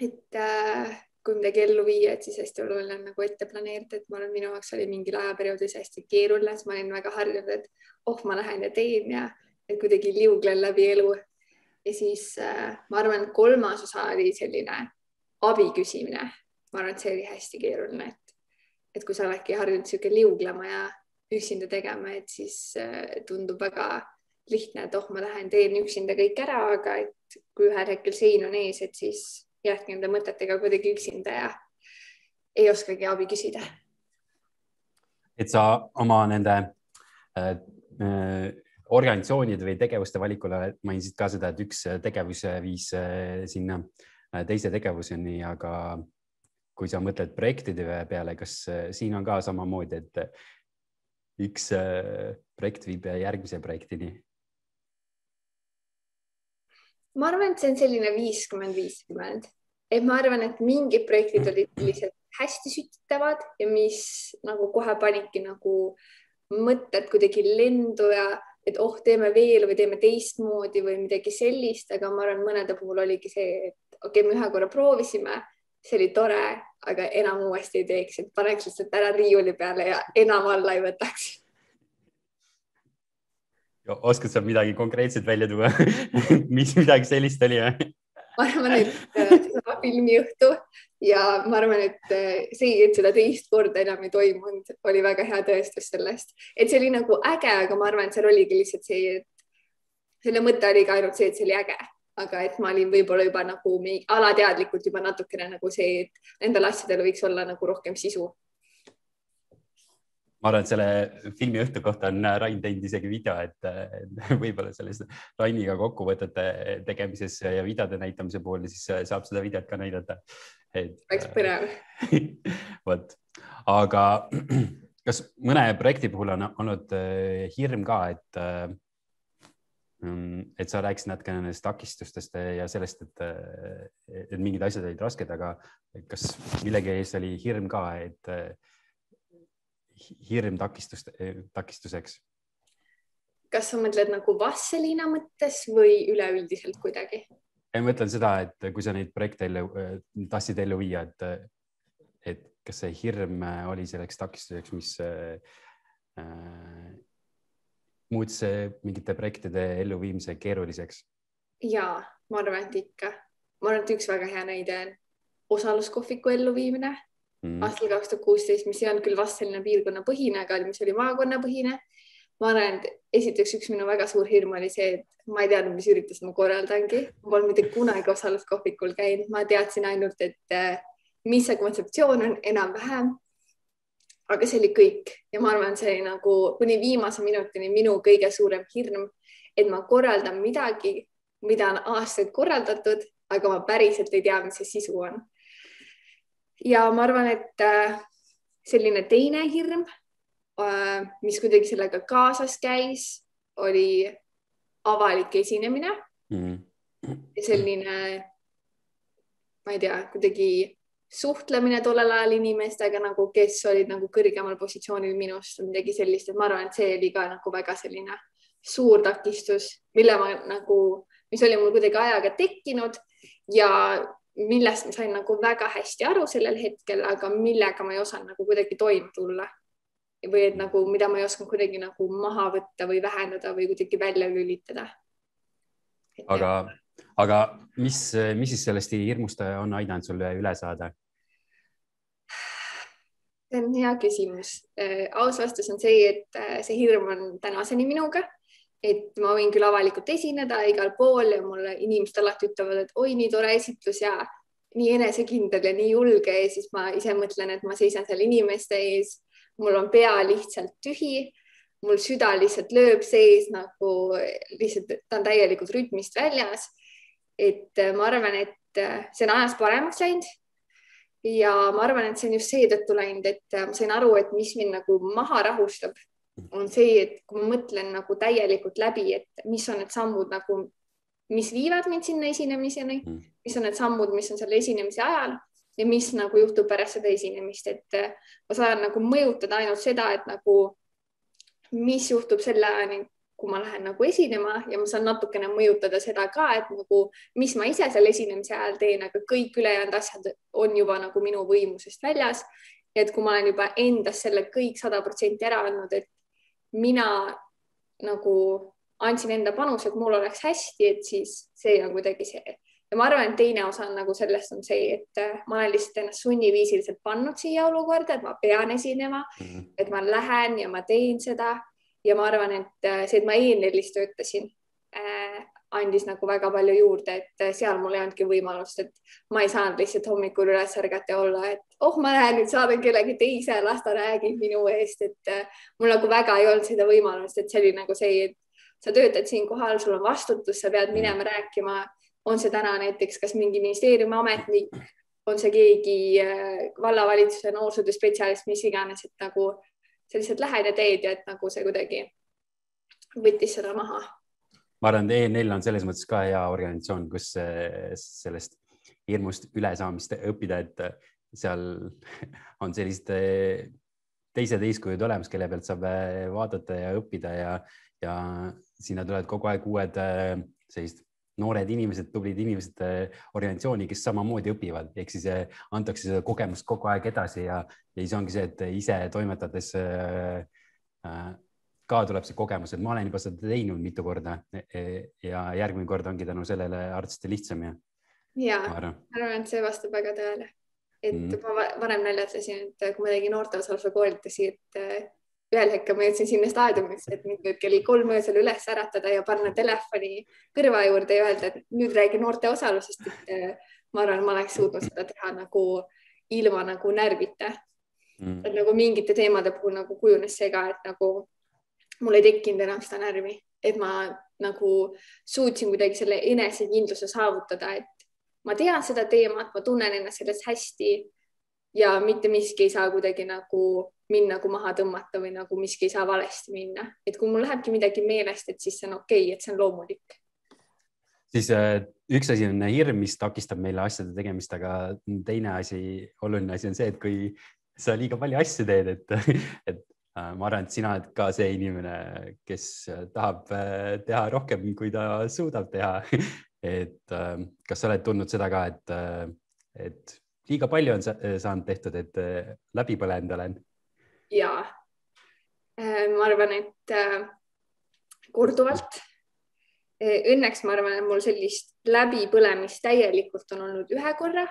et äh, kui midagi ellu viia, et siis hästi oluline on nagu ette planeerida, et ma arvan, minu jaoks oli mingil ajaperioodil hästi keeruline, sest ma olin väga harjunud, et oh, ma lähen ja teen ja et kuidagi liuglen läbi elu. ja siis äh, ma arvan, kolmas osa oli selline abi küsimine. ma arvan, et see oli hästi keeruline, et, et kui sa oledki harjunud niisugune liuglema ja üksinda tegema, et siis äh, tundub väga lihtne, et oh, ma lähen teen üksinda kõik ära, aga et kui ühel hetkel sein on ees, et siis jäädki nende mõtetega kuidagi üksinda ja ei oskagi abi küsida. et sa oma nende äh, äh, organisatsioonide või tegevuste valikule mainisid ka seda, et üks tegevus viis äh, sinna äh, teise tegevuseni, aga kui sa mõtled projektide peale, kas siin on ka samamoodi, et üks projekt viib järgmise projektini? Ma arvan, et see on selline viiskümmend, viiskümmend, et ma arvan, et mingid projektid olid sellised hästi sütitavad ja mis nagu kohe panidki nagu mõtted kuidagi lendu ja et oh, teeme veel või teeme teistmoodi või midagi sellist, aga ma arvan, mõnede puhul oligi see, et okei okay,, me ühe korra proovisime, see oli tore, aga enam uuesti ei teeks, et paneks lihtsalt ära riiuli peale ja enam alla ei võtaks. Oskad sa midagi konkreetset välja tuua? Mis midagi sellist oli või? ma arvan, et äh, seesama filmiõhtu ja ma arvan, et äh, see, et seda teist korda enam ei toimunud, oli väga hea tõestus sellest, et see oli nagu äge, aga ma arvan, et seal oligi lihtsalt see, et selle mõte oli ka ainult see, et see oli äge, aga et ma olin võib-olla juba nagu alateadlikult juba natukene nagu see, et nendel asjadel võiks olla nagu rohkem sisu ma arvan, et selle filmi õhtu kohta on Rain teinud isegi video, et võib-olla selles Rainiga kokkuvõtete tegemises ja videode näitamise puhul, siis saab seda videot ka näidata. oleks põnev. vot, aga kas mõne projekti puhul on olnud hirm ka, et mm, et sa rääkisid natukene nendest takistustest ja sellest, et, et mingid asjad olid rasked, aga kas millegi ees oli hirm ka, et hirm takistust, takistuseks? kas sa mõtled nagu Vastseliina mõttes või üleüldiselt kuidagi? ma mõtlen seda, et kui sa neid projekte ellu, tahtsid ellu viia, et, et kas see hirm oli selleks takistuseks, mis äh, muutis mingite projektide elluviimise keeruliseks? ja ma arvan, et ikka. ma arvan, et üks väga hea näide on osaluskohviku elluviimine mm. aastal kaks tuhat kuusteist, mis ei olnud küll vast selline piirkonnapõhine, aga mis oli maakonnapõhine. ma arvan, et esiteks üks minu väga suur hirm oli see, et ma ei teadnud, mis üritust ma korraldangi, ma polnud mitte kunagi osaluskohvikul käinud, ma teadsin ainult, et eh, mis see kontseptsioon on enam-vähem. aga see oli kõik ja ma arvan, see oli nagu kuni viimase minutini minu kõige suurem hirm, et ma korraldan midagi, mida on aastaid korraldatud, aga ma päriselt ei tea, mis see sisu on ja ma arvan, et äh, selline teine hirm, äh, mis kuidagi sellega kaasas käis, oli avalik esinemine mm. -hmm. selline, ma ei tea, kuidagi suhtlemine tollel ajal inimestega nagu, kes olid nagu kõrgemal positsioonil minust või midagi sellist, et ma arvan, et see oli ka nagu väga selline suur takistus, mille ma nagu, mis oli mul kuidagi ajaga tekkinud ja millest ma sain nagu väga hästi aru sellel hetkel, aga millega ma ei osanud nagu kuidagi toime tulla. või et nagu, mida ma ei osanud kuidagi nagu maha võtta või vähendada või kuidagi välja lülitada. aga, aga mis, mis siis sellest hirmust on aidanud sul üle saada? see on hea küsimus. Äh, aus vastus on see, et äh, see hirm on tänaseni minuga et ma võin küll avalikult esineda igal pool ja mulle inimesed alati ütlevad, et oi, nii tore esitlus ja nii enesekindel ja nii julge ja siis ma ise mõtlen, et ma seisan seal inimeste ees, mul on pea lihtsalt tühi, mul süda lihtsalt lööb sees nagu lihtsalt, ta on täielikult rütmist väljas. et äh, ma arvan, et äh, see on ajas paremaks läinud. ja ma arvan, et see on just seetõttu läinud, et äh, ma sain aru, et mis mind nagu maha rahustab on see, et kui ma mõtlen nagu täielikult läbi, et mis on need sammud nagu, mis viivad mind sinna esinemiseni mm., mis on need sammud, mis on selle esinemise ajal ja mis nagu juhtub pärast seda esinemist, et äh, ma saan nagu mõjutada ainult seda, et nagu mis juhtub selle ajani, kui ma lähen nagu esinema ja ma saan natukene mõjutada seda ka, et nagu, mis ma ise seal esinemise ajal teen, aga kõik ülejäänud asjad on juba nagu minu võimusest väljas. et kui ma olen juba endas selle kõik sada protsenti ära andnud, et mina nagu andsin enda panuse, et mul oleks hästi, et siis see on kuidagi see ja ma arvan, et teine osa on nagu sellest on see, et äh, ma olen lihtsalt ennast sunniviisiliselt pannud siia olukorda, et ma pean esinema mm, -hmm. et ma lähen ja ma teen seda ja ma arvan, et äh, see, et ma E4-s töötasin äh,, andis nagu väga palju juurde, et äh, seal mul ei olnudki võimalust, et ma ei saanud lihtsalt hommikul üles ärgata ja olla, et oh, ma lähen nüüd saadan kellegi teise, las ta räägib minu eest, et äh, mul nagu väga ei olnud seda võimalust, et see oli nagu see, et sa töötad siinkohal, sul on vastutus, sa pead minema rääkima, on see täna näiteks kas mingi ministeeriumi ametnik, on see keegi äh, vallavalitsuse noorsootöö spetsialist, mis iganes, et nagu sa lihtsalt lähed ja teed ja et nagu see kuidagi võttis seda maha ma arvan, et ENL on selles mõttes ka hea organisatsioon, kus sellest hirmust ülesaamist õppida, et seal on sellised teised eeskujud olemas, kelle pealt saab vaadata ja õppida ja, ja sinna tulevad kogu aeg uued sellised noored inimesed, tublid inimesed organisatsiooni, kes samamoodi õpivad, ehk siis antakse seda kogemust kogu aeg edasi ja, ja siis ongi see, et ise toimetades äh, ka tuleb see kogemus, et ma olen juba seda teinud mitu korda e, e, ja järgmine kord ongi tänu sellele arvatavasti lihtsam ja. ja ma arvan, et see vastab väga tõele, et mm. ma varem naljatasin, et kui ma tegin noorteosaluse koolitusi, et ühel hetkel ma jõudsin sinna staadiumisse, et mind võib kell kolm öösel üles äratada ja panna telefoni kõrva juurde ja öelda, et nüüd räägi noorte osalusest, et äh, ma arvan, ma oleks suutnud seda teha nagu ilma nagu närvita mm.. et nagu mingite teemade puhul nagu kujunes see ka, et nagu mul ei tekkinud enam seda närvi, et ma nagu suutsin kuidagi selle enesekindluse saavutada, et ma tean seda teemat, ma tunnen ennast selles hästi ja mitte miski ei saa kuidagi nagu mind nagu maha tõmmata või nagu miski ei saa valesti minna, et kui mul lähebki midagi meelest, et siis see on okei okay,, et see on loomulik. siis äh, üks asi on hirm, mis takistab meile asjade tegemist, aga teine asi, oluline asi on see, et kui sa liiga palju asju teed, et, et ma arvan, et sina oled ka see inimene, kes tahab äh, teha rohkem, kui ta suudab teha. et äh, kas sa oled tundnud seda ka, et, et liiga palju on saanud tehtud, et läbi põlenud olen? ja ma arvan, et korduvalt. Õnneks ma arvan, et mul sellist läbipõlemist täielikult on olnud ühe korra,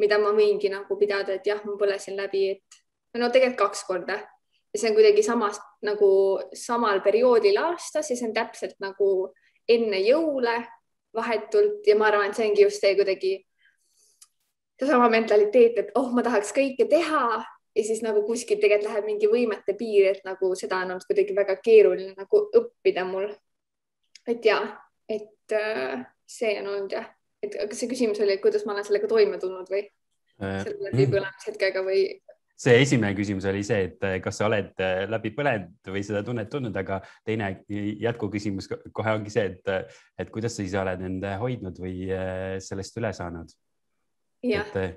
mida ma võingi nagu pidada, et jah, ma põlesin läbi, et no tegelikult kaks korda see on kuidagi samas nagu samal perioodil aastas ja see on täpselt nagu enne jõule vahetult ja ma arvan, et see ongi just see kuidagi seesama mentaliteet, et oh, ma tahaks kõike teha. Ja siis nagu kuskil tegelikult läheb mingi võimete piir, et nagu seda on olnud kuidagi väga keeruline nagu õppida mul. et ja, et äh, see on olnud jah, et kas see küsimus oli, et kuidas ma olen sellega toime tulnud või? Äh, selle läbipõlemishetkega või see esimene küsimus oli see, et eh, kas sa oled eh, läbi põlenud või seda tunnet tundnud, aga teine jätkuküsimus kohe ongi see, et, eh, et kuidas sa ise oled end hoidnud või sellest üle saanud? jah. okei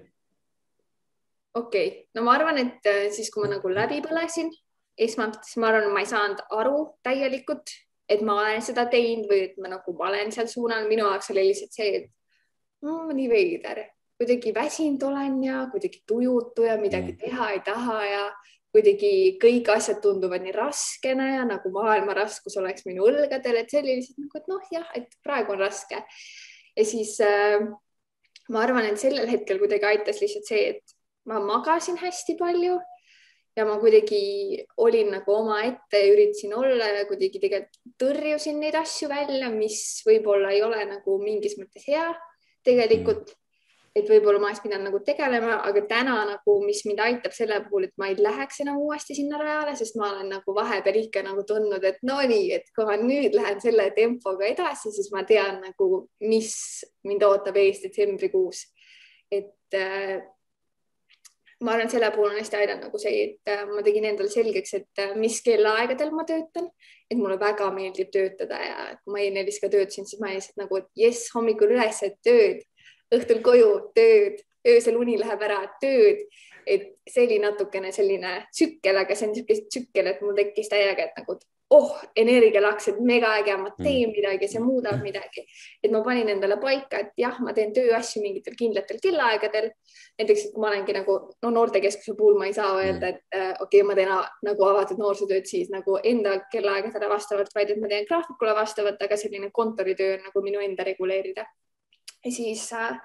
okay., no ma arvan, et siis, kui ma nagu läbi põlesin, esmalt, siis ma arvan, ma ei saanud aru täielikult, et ma olen seda teinud või et ma nagu ma olen seal suunal, minu jaoks oli lihtsalt see, et no, nii veider kuidagi väsinud olen ja kuidagi tujutu ja midagi mm. teha ei taha ja kuidagi kõik asjad tunduvad nii raskena ja nagu maailma raskus oleks minu õlgadel, et see oli lihtsalt nagu, et noh, jah, et praegu on raske. ja siis äh, ma arvan, et sellel hetkel kuidagi aitas lihtsalt see, et ma magasin hästi palju ja ma kuidagi olin nagu omaette ja üritasin olla ja kuidagi tegelikult tõrjusin neid asju välja, mis võib-olla ei ole nagu mingis mõttes hea tegelikult et võib-olla ma oleks pidanud nagu tegelema, aga täna nagu, mis mind aitab selle puhul, et ma ei läheks enam uuesti sinna rajale, sest ma olen nagu vahepeal ikka nagu tundnud, et no nii, et kui ma nüüd lähen selle tempoga edasi, siis ma tean nagu, mis mind ootab ees detsembrikuus. et äh, ma arvan, et selle puhul on hästi aidanud nagu see, et äh, ma tegin endale selgeks, et äh, mis kellaaegadel ma töötan, et mulle väga meeldib töötada ja kui ma ENL-is ka töötasin, siis ma lihtsalt nagu, et jess, hommikul üles, et tööd õhtul koju, tööd, öösel uni läheb ära, tööd. et see oli natukene selline tsükkel, aga see on niisugune tsükkel, et mul tekkis täiega, et nagu oh, energialaks, et megaäge, ma teen mm. midagi, see muudab midagi. et ma panin endale paika, et jah, ma teen tööasju mingitel kindlatel kellaaegadel. näiteks, et kui ma olengi nagu no noortekeskuse puhul ma ei saa öelda, et äh, okei okay,, ma teen nagu avatud noorsootööd siis nagu enda kellaaegadele vastavalt, vaid et ma teen graafikule vastavalt, aga selline kontoritöö on nagu minu enda reguleerida ja siis äh,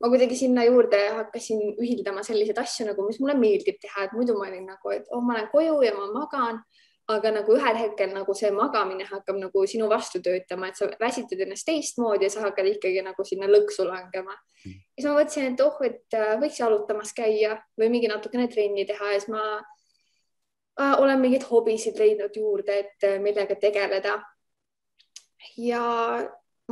ma kuidagi sinna juurde hakkasin ühildama selliseid asju nagu, mis mulle meeldib teha, et muidu ma olin nagu, et oh, ma lähen koju ja ma magan. aga nagu ühel hetkel nagu see magamine hakkab nagu sinu vastu töötama, et sa väsitad ennast teistmoodi ja sa hakkad ikkagi nagu sinna lõksu langema. ja siis ma mõtlesin, et oh, et äh, võiks jalutamas käia või mingi natukene trenni teha ja siis ma äh, olen mingeid hobisid leidnud juurde, et millega tegeleda. ja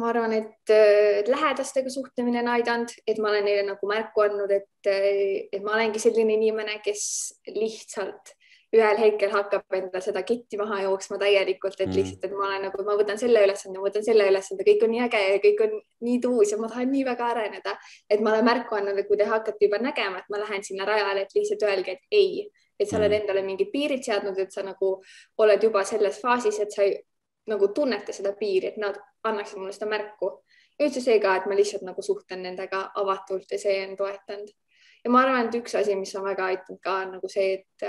ma arvan, et lähedastega suhtlemine on aidanud, et ma olen neile nagu märku andnud, et, et ma olengi selline inimene, kes lihtsalt ühel hetkel hakkab endal seda ketti maha jooksma täielikult, et mm. lihtsalt, et ma olen nagu, ma võtan selle ülesande, võtan selle ülesande, kõik on nii äge ja kõik on nii tuus ja ma tahan nii väga areneda, et ma olen märku andnud, et kui te hakkate juba nägema, et ma lähen sinna rajale, et lihtsalt öelge, et ei, et sa oled mm. endale mingid piirid seadnud, et sa nagu oled juba selles faasis, et sa ei, nagu tunneta seda piiri, et nad annaksid mulle seda märku. üldse see ka, et ma lihtsalt nagu suhtlen nendega avatult ja see on toetanud. ja ma arvan, et üks asi, mis on väga aidanud ka on nagu see, et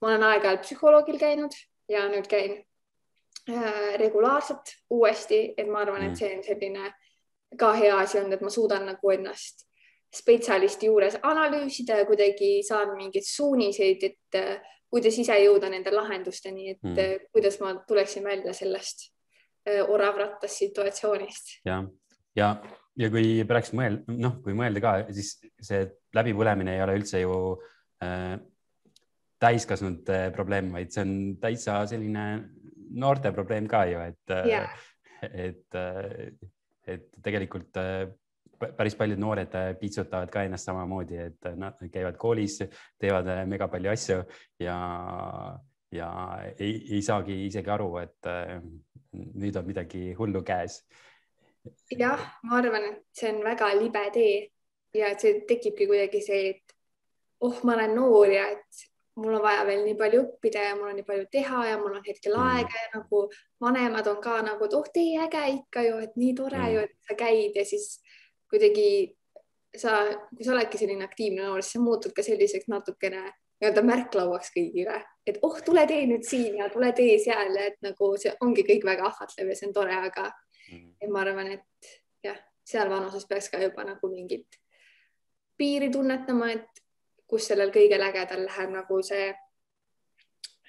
ma olen aeg-ajalt psühholoogil käinud ja nüüd käin äh, regulaarselt uuesti, et ma arvan, et mm. see on selline ka hea asi olnud, et ma suudan nagu ennast spetsialisti juures analüüsida ja kuidagi saan mingeid suuniseid, et äh, kuidas ise jõuda nende lahendusteni, et mm. Äh, kuidas ma tuleksin välja sellest oravrattas situatsioonist. ja, ja, ja kui peaks mõelda, noh, kui mõelda ka, siis see läbipõlemine ei ole üldse ju äh, täiskasvanute probleem, vaid see on täitsa selline noorte probleem ka ju, et yeah., et, et tegelikult päris paljud noored piitsutavad ka ennast samamoodi, et nad käivad koolis, teevad mega palju asju ja, ja ei, ei saagi isegi aru, et nüüd on midagi hullu käes. jah, ma arvan, et see on väga libe tee ja see tekibki kuidagi see, et oh, ma olen noor ja et mul on vaja veel nii palju õppida ja mul on nii palju teha ja mul on hetkel mm. aega ja nagu vanemad on ka nagu, et oh, tee äge ikka ju, et nii tore mm. ju, et sa käid ja siis kuidagi sa, kui sa oledki selline aktiivne noor, siis sa muutud ka selliseks natukene nii-öelda märklauaks kõigile, et oh, tule tee nüüd siin ja tule tee seal ja et nagu see ongi kõik väga ahvatlev ja see on tore, aga mm. ma arvan, et jah, seal vanuses peaks ka juba nagu mingit piiri tunnetama, et kus sellel kõigel ägedal läheb nagu see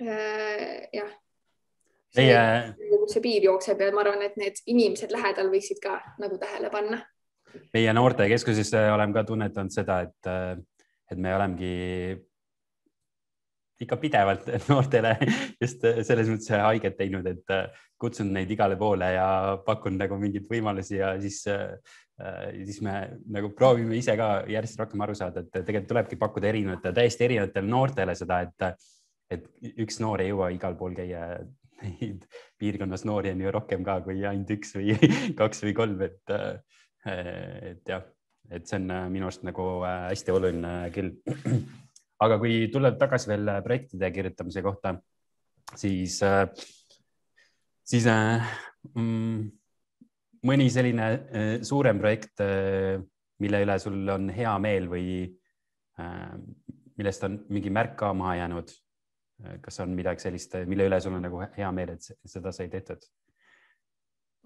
äh, jah. Meie... see piir jookseb ja ma arvan, et need inimesed lähedal võiksid ka nagu tähele panna. Meie noortekeskuses oleme ka tunnetanud seda, et, et me olemegi ikka pidevalt noortele just selles mõttes haiget teinud, et kutsunud neid igale poole ja pakkunud nagu mingeid võimalusi ja siis Äh, siis me nagu proovime ise ka järjest rohkem aru saada, et tegelikult tulebki pakkuda erinevatele, täiesti erinevatele noortele seda, et, et üks noor ei jõua igal pool käia. Neid piirkonnas noori on ju rohkem ka kui ainult üks või kaks või kolm, et, et jah, et see on minu arust nagu hästi oluline küll. aga kui tulla tagasi veel projektide kirjutamise kohta, siis, siis mm, mõni selline suurem projekt, mille üle sul on hea meel või millest on mingi märk ka maha jäänud? kas on midagi sellist, mille üle sul on nagu hea meel, et seda sai tehtud?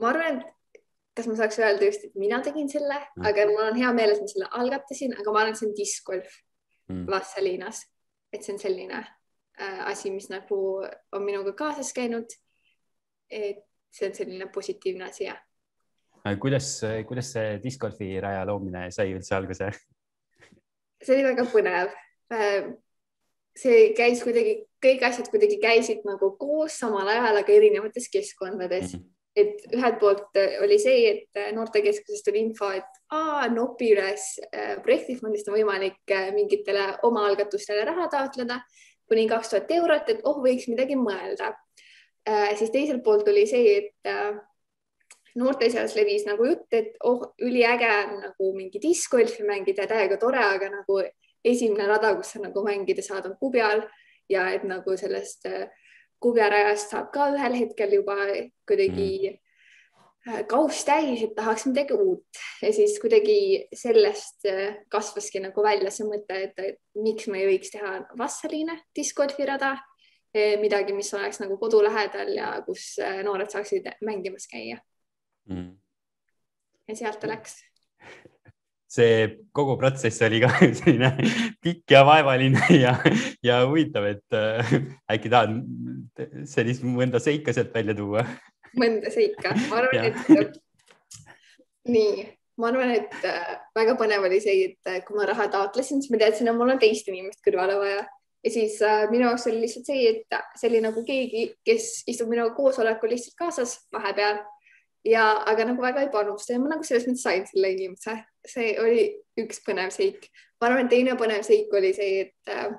ma arvan, et kas ma saaks öelda just, et mina tegin selle, aga mul on hea meel, et ma selle algatasin, aga ma arvan, et see on discgolf mm. Vassaliinas, et see on selline äh, asi, mis nagu on minuga kaasas käinud. et see on selline positiivne asi, Äh, kuidas, kuidas see discgolfi raja loomine sai üldse alguse? see oli väga põnev. Äh, see käis kuidagi, kõik asjad kuidagi käisid nagu koos samal ajal, aga erinevates keskkondades mm. -hmm et ühelt poolt oli see, et noortekeskusest tuli info, et aa, Nopi üles projektifondist on võimalik mingitele omaalgatustele raha taotleda kuni kaks tuhat eurot, et oh, võiks midagi mõelda. Äh, siis teiselt poolt oli see, et noorte seas levis nagu jutt, et oh, üliäge on nagu mingi diskgolfi mängida, täiega tore, aga nagu esimene rada, kus sa nagu mängida saad, on kubjal ja et nagu sellest äh, kubjarajast saab ka ühel hetkel juba kuidagi mm. Äh, kauss täis, et tahaks midagi uut ja siis kuidagi sellest äh, kasvaski nagu välja see mõte, et, et miks me ei võiks teha Vassaliine diskgolfi rada, midagi, mis oleks nagu kodu lähedal ja kus noored saaksid mängimas käia mm.. ja sealt ta läks. See kogu protsess oli ka selline pikk ja vaevaline ja, ja huvitav, et äh, äkki tahad sellist mõnda seika sealt välja tuua? mõnda seika, ma arvan, et nii, ma arvan, et äh, väga põnev oli see, et äh, kui ma raha taotlesin, siis ma teadsin, et mul on teist inimest kõrvale vaja. Ja siis äh, minu jaoks oli lihtsalt see, et see oli nagu keegi, kes istub minuga koosolekul lihtsalt kaasas vahepeal. Ja, aga nagu väga ei panusta ja ma nagu selles mõttes sain selle inimese, see oli üks põnev seik. ma arvan, teine põnev seik oli see, et äh,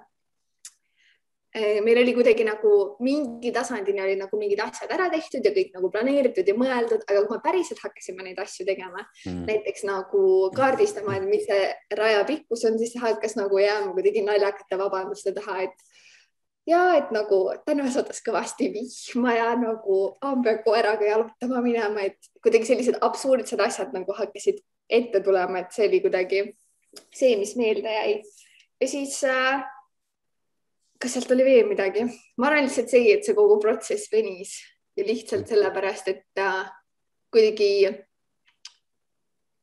meil oli kuidagi nagu mingi tasandini oli nagu mingid asjad ära tehtud ja kõik nagu planeeritud ja mõeldud, aga kui me päriselt hakkasime neid asju tegema mm., näiteks nagu kaardistama, et mis see raja pikkus on, siis hakkas nagu jääma kuidagi naljakate vabanduste taha, et ja et nagu täna sadas kõvasti vihma ja nagu peab koeraga jalutama minema, et kuidagi sellised absurdsed asjad nagu hakkasid ette tulema, et see oli kuidagi see, mis meelde jäi. ja siis äh, kas sealt oli veel midagi? ma arvan lihtsalt see, et see kogu protsess venis ja lihtsalt sellepärast, et äh, kuidagi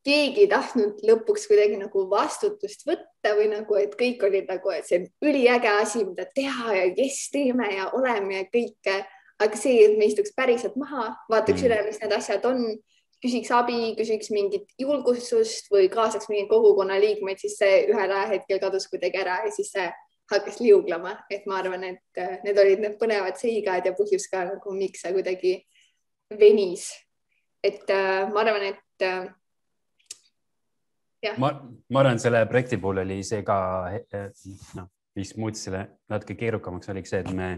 keegi ei tahtnud lõpuks kuidagi nagu vastutust võtta või nagu, et kõik olid nagu, et see on üliäge asi, mida teha ja kes teeme ja oleme ja kõike. aga see, et me istuks päriselt maha, vaataks mm. üle, mis need asjad on, küsiks abi, küsiks mingit julgustust või kaasaks mingeid kogukonna liikmeid, siis see ühel ajahetkel kadus kuidagi ära ja siis see hakkas liuglema, et ma arvan, et äh, need olid need põnevad seigad ja põhjus ka nagu, miks see kuidagi venis. et äh, ma arvan, et äh, jah. ma, ma arvan, selle projekti puhul oli see ka noh, mis muutis selle natuke keerukamaks, oligi see, et me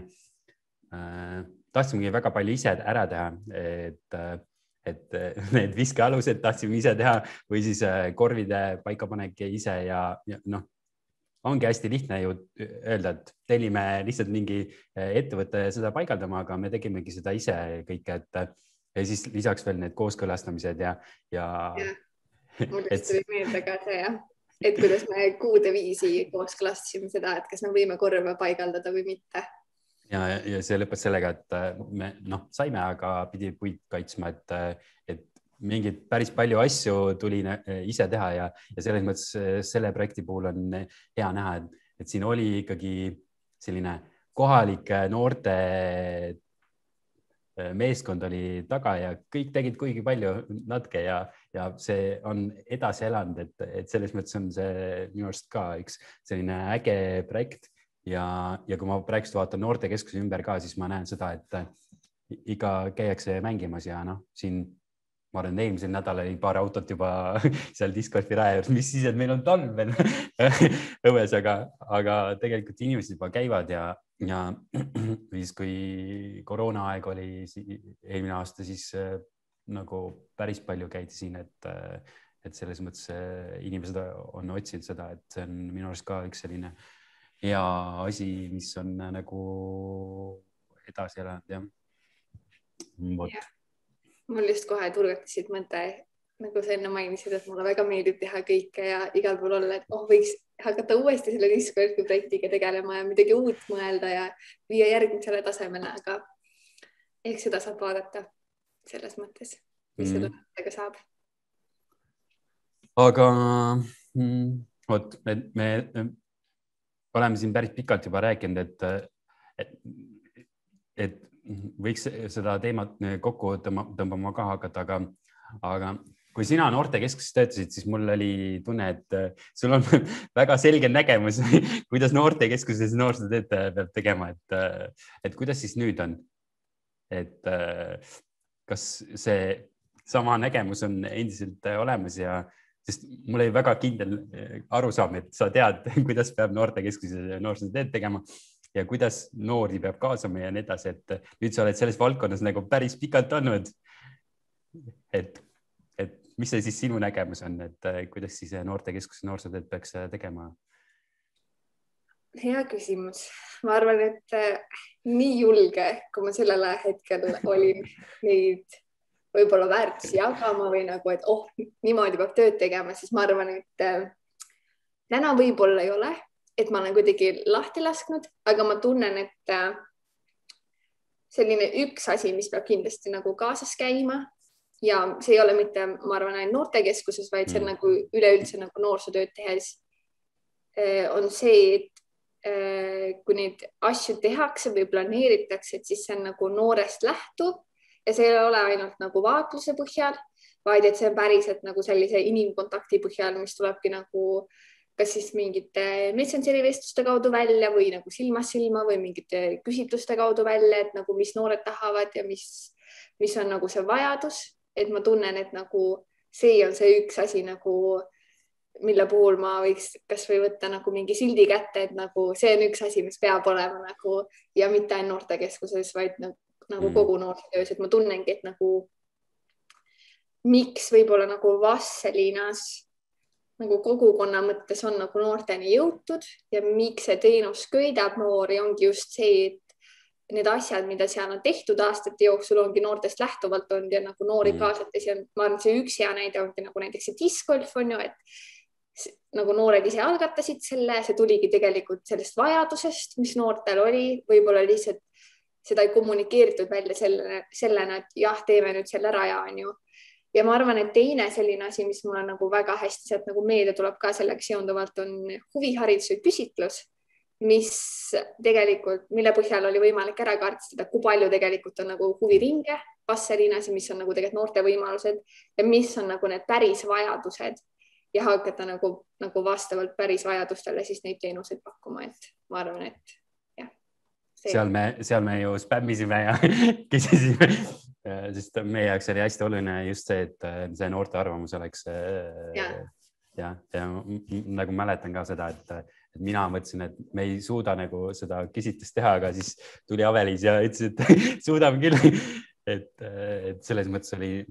äh, tahtsimegi väga palju ise ära teha, et et need viskealused tahtsime ise teha või siis korvide paikapanek ise ja, ja noh, ongi hästi lihtne ju öelda, et tellime lihtsalt mingi ettevõtte seda paigaldama, aga me tegimegi seda ise kõike, et ja siis lisaks veel need kooskõlastamised ja, ja, ja. mul just tuli meelde ka see jah, et kuidas me kuude viisi kooskõlastasime seda, et kas me võime korve paigaldada või mitte. Ja, ja see lõppes sellega, et eh, me noh, saime, aga pidi puid kaitsma, et, eh, et mingeid päris palju asju tuli eh, ise teha ja, ja selles mõttes selle projekti puhul on hea näha, et, et siin oli ikkagi selline kohalike noorte meeskond oli taga ja kõik tegid kuigi palju natuke ja, ja see on edasi elanud, et, et selles mõttes on see minu arust ka üks selline äge projekt ja, ja kui ma praegust vaatan noortekeskuse ümber ka, siis ma näen seda, et ikka käiakse mängimas ja noh, siin ma arvan, eelmisel nädalal oli paar autot juba seal discgolfi raja juures, mis siis, et meil on talv veel õues, aga, aga tegelikult inimesed juba käivad ja, ja siis, kui koroonaaeg oli eelmine aasta, siis äh, nagu päris palju käidi siin, et, äh, et selles mõttes äh, inimesed on otsinud seda, et see on minu arust ka üks selline hea asi, mis on nagu edasi elanud, jah. vot mul just kohe turgatas siit mõte, nagu sa enne mainisid, et mulle väga meeldib teha kõike ja igal pool olla, et oh, võiks hakata uuesti selle Discordi projektiga tegelema ja midagi uut mõelda ja viia järgmisele tasemele, aga eks seda saab vaadata selles mõttes, mis mm. selle mõttega saab. aga mm, vot, me, me oleme siin päris pikalt juba rääkinud, et, et, et võiks seda teemat kokku tõmbama ka hakata, aga, aga kui sina noortekeskuses töötasid, siis mul oli tunne, et sul on väga selge nägemus, kuidas noortekeskuses noorsootööd peab tegema, et, et kuidas siis nüüd on? et kas see sama nägemus on endiselt olemas ja sest mul oli väga kindel arusaam, et sa tead, kuidas peab noortekeskuses noorsootööd tegema ja kuidas noori peab kaasama ja nii edasi, et nüüd sa oled selles valdkonnas nagu päris pikalt olnud. et, et mis see siis sinu nägemus on, et äh, kuidas siis noortekeskuse noorsootööd peaks tegema? hea küsimus, ma arvan, et nii julge, kui ma sellel hetkel olin neid võib-olla väärtusi jagama või nagu, et oh, niimoodi peab tööd tegema, siis ma arvan, et täna võib-olla ei ole et ma olen kuidagi lahti lasknud, aga ma tunnen, et äh, selline üks asi, mis peab kindlasti nagu kaasas käima ja see ei ole mitte, ma arvan, ainult noortekeskuses, vaid see on mm. nagu üleüldse nagu noorsootööd tehes äh, on see, et äh, kui neid asju tehakse või planeeritakse, et siis see on nagu noorest lähtuv ja see ei ole ainult nagu vaatluse põhjal, vaid et see on päriselt nagu sellise inimkontakti põhjal, mis tulebki nagu kas siis mingite Messengeri vestluste kaudu välja või nagu silmast silma või mingite küsitluste kaudu välja, et nagu mis noored tahavad ja mis, mis on nagu see vajadus. Et ma tunnen, et nagu see on see üks asi nagu, mille puhul ma võiks kasvõi võtta nagu mingi sildi kätte, et nagu see on üks asi, mis peab olema nagu ja mitte ainult noortekeskuses, vaid nagu, nagu mm. kogu noorsootöös, et ma tunnengi, et nagu miks võib-olla nagu Vastseliinas nagu kogukonna mõttes on nagu noorteni jõutud ja miks see teenus köidab noori, ongi just see, et need asjad, mida seal on tehtud aastate jooksul, ongi noortest lähtuvalt olnud ja nagu noori mm. kaasates ja ma arvan, see üks hea näide ongi nagu näiteks see diskgolf on ju, et nagu noored ise algatasid selle, see tuligi tegelikult sellest vajadusest, mis noortel oli, võib-olla lihtsalt seda ei kommunikeeritud välja selle, sellena, et jah, teeme nüüd selle raja, on ju. ja ma arvan, et teine selline asi, mis mulle nagu väga hästi sealt nagu meelde tuleb ka sellega seonduvalt, on huvihariduse küsitlus mis tegelikult, mille põhjal oli võimalik ära kaardistada, kui palju tegelikult on nagu huviringe Vasseliinas ja mis on nagu tegelikult noorte võimalused ja mis on nagu need päris vajadused ja hakata nagu, nagu vastavalt päris vajadustele siis neid teenuseid pakkuma, et ma arvan, et. Seal me, seal me ju spämmisime ja küsisime, sest meie jaoks oli hästi oluline just see, et see noorte arvamus oleks. ja, ja, ja nagu mäletan ka seda, et et mina mõtlesin, et me ei suuda nagu seda küsitlust teha, aga siis tuli Avelis ja ütles, et suudame küll. et, et selles mõttes oli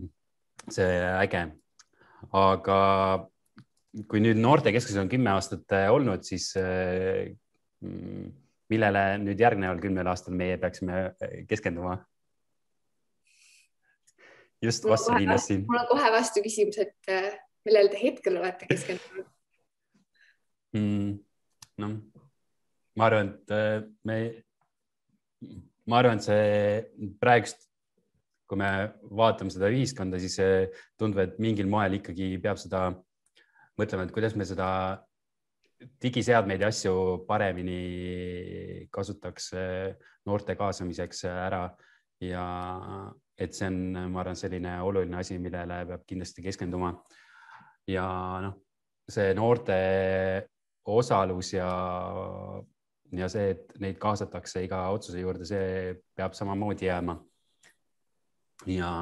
see äge. aga kui nüüd noortekeskuses on kümme aastat äh, olnud, siis äh, millele nüüd järgneval kümnel aastal meie peaksime äh, keskenduma? just Vastseliinas siin. mul on kohe vastu küsimus, et millele te hetkel olete keskendunud mm.? noh, ma arvan, et äh, me, ma arvan, et see praegust, kui me vaatame seda ühiskonda, siis tundub, et mingil moel ikkagi peab seda mõtlema, et kuidas me seda digiseadmeid ja asju paremini kasutaks äh, noorte kaasamiseks ära ja et see on, ma arvan, selline oluline asi, millele peab kindlasti keskenduma. ja noh, see noorte osalus ja, ja see, et neid kaasatakse iga otsuse juurde, see peab samamoodi jääma. ja,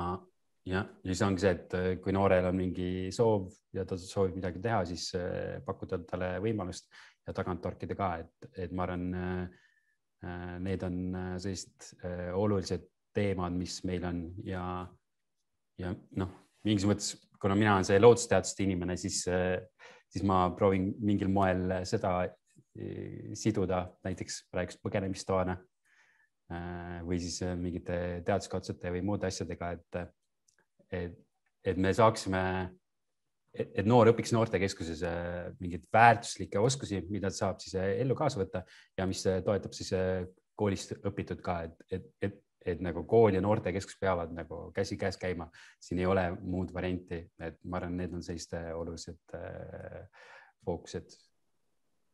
ja, ja siis ongi see, et kui noorel on mingi soov ja ta soovib midagi teha, siis eh, pakkuda talle võimalust ja tagant torkida ka, et, et ma arvan, eh, need on sellised olulised teemad, mis meil on ja, ja noh, mingis mõttes, kuna mina olen see loodusteaduste inimene, siis siis ma proovin mingil moel seda eh, siduda näiteks praegust põgenemistoana või siis mingite teaduskatsete või muude asjadega, et, et, et me saaksime, et noor õpiks noortekeskuses mingeid väärtuslikke oskusi, mida saab siis ellu kaasa võtta ja mis toetab siis koolist õpitud ka, et, et, et et nagu kool ja noortekeskus peavad nagu käsikäes käima, siin ei ole muud varianti, et ma arvan, need on sellised olulised äh, fookused.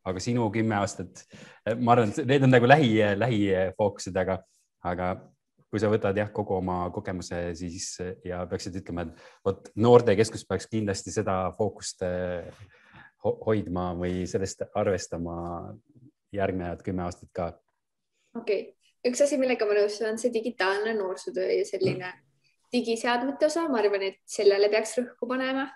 aga sinu kümme aastat, ma arvan, et need on nagu lähi, lähifookused, aga, aga kui sa võtad jah, kogu oma kogemuse, siis ja peaksid ütlema, et vot noortekeskus peaks kindlasti seda fookust äh, hoidma või sellest arvestama järgnevad kümme aastat ka. okei okay üks asi, millega ma nõustun, on see digitaalne noorsootöö ja selline digiseadmete osa, ma arvan, et sellele peaks rõhku panema,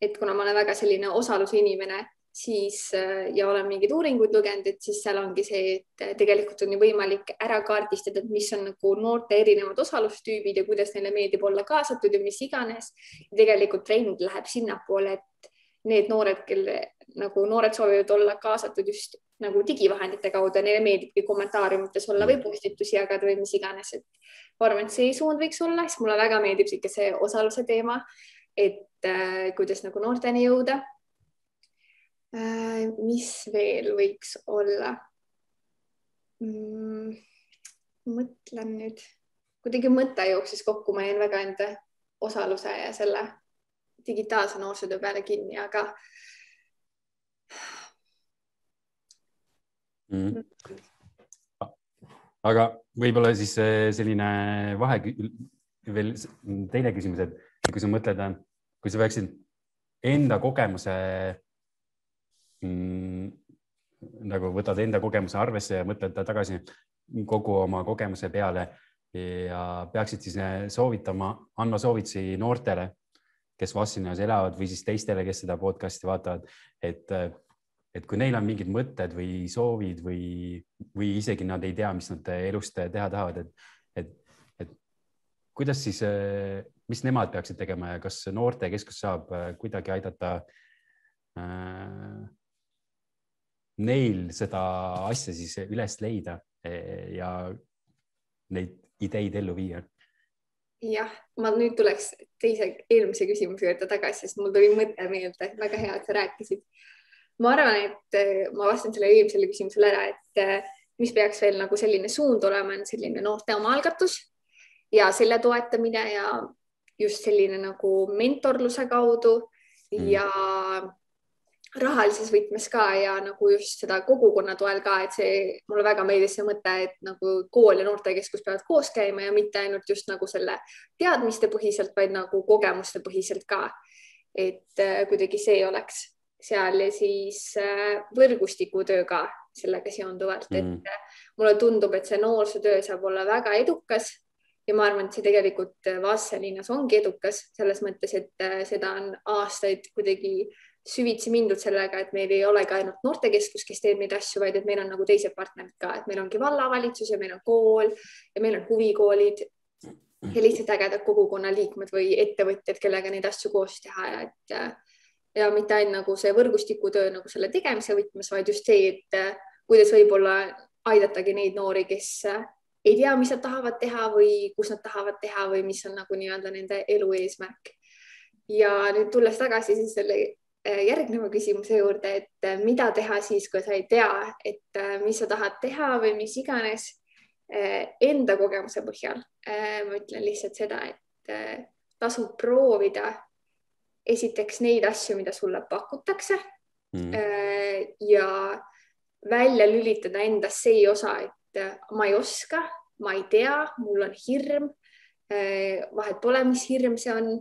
et kuna ma olen väga selline osaluse inimene, siis ja olen mingeid uuringuid lugenud, et siis seal ongi see, et tegelikult on ju võimalik ära kaardistada, et mis on nagu noorte erinevad osalustüübid ja kuidas neile meeldib olla kaasatud ja mis iganes. tegelikult trend läheb sinnapoole, et need noored, kelle nagu noored soovivad olla kaasatud just nagu digivahendite kaudu neile meeldibki kommentaariumites olla või postitusi jagada või mis iganes, et ma arvan, et see suund võiks olla, siis mulle väga meeldib sihuke see osaluse teema, et äh, kuidas nagu noorteni jõuda äh,. Mis veel võiks olla? Mm,? mõtlen nüüd, kuidagi mõte jooksis kokku, ma jäin väga enda osaluse ja selle digitaalse noorsootöö peale kinni, aga mm.. aga võib-olla siis selline vahe veel teine küsimus, et kui sa mõtled, kui sa peaksid enda kogemuse mm, nagu võtad enda kogemuse arvesse ja mõtled tagasi kogu oma kogemuse peale ja peaksid siis soovitama, andma soovitusi noortele, kes Vastslinnas elavad või siis teistele, kes seda podcast'i vaatavad, et, et kui neil on mingid mõtted või soovid või, või isegi nad ei tea, mis nad elust teha tahavad, et, et, et kuidas siis, mis nemad peaksid tegema ja kas noortekeskus saab kuidagi aidata äh, neil seda asja siis üles leida eh, ja neid ideid ellu viia? jah, ma nüüd tuleks teise eelmise küsimuse juurde tagasi, sest mul tuli mõte meelde, väga hea, et sa rääkisid. ma arvan, et eh, ma vastan sellele eelmisele küsimusele ära, et eh, mis peaks veel nagu selline suund olema, on selline noorte omaalgatus ja selle toetamine ja just selline nagu mentorluse kaudu mm. ja rahalises võtmes ka ja nagu just seda kogukonna toel ka, et see mulle väga meeldis see mõte, et nagu kool ja noortekeskus peavad koos käima ja mitte ainult just nagu selle teadmiste põhiselt, vaid nagu kogemuste põhiselt ka. et äh, kuidagi see oleks seal ja siis äh, võrgustikutöö ka sellega seonduvalt mm., et äh, mulle tundub, et see noorsootöö saab olla väga edukas ja ma arvan, et see tegelikult Vastseliinas ongi edukas selles mõttes, et seda on aastaid kuidagi äh, süvitsi mindud sellega, et meil ei olegi ainult noortekeskus, kes teeb neid asju, vaid et meil on nagu teised partnerid ka, et meil ongi vallavalitsus ja meil on kool ja meil on huvikoolid ja lihtsalt ägedad kogukonna liikmed või ettevõtjad, kellega neid asju koos teha ja et ja mitte ainult nagu see võrgustikutöö nagu selle tegemise võtmes, vaid just see, et kuidas võib-olla aidatagi neid noori, kes ei tea, mis nad tahavad teha või kus nad tahavad teha või mis on nagu nii-öelda nende elu eesmärk. ja nüüd tulles tagasi siis selle järgneva küsimuse juurde, et äh, mida teha siis, kui sa ei tea, et äh, mis sa tahad teha või mis iganes. Enda kogemuse põhjal ma ütlen lihtsalt seda, et tasub proovida esiteks neid asju, mida sulle pakutakse mm. ja välja lülitada endas see osa, et ma ei oska, ma ei tea, mul on hirm. vahet pole, mis hirm see on,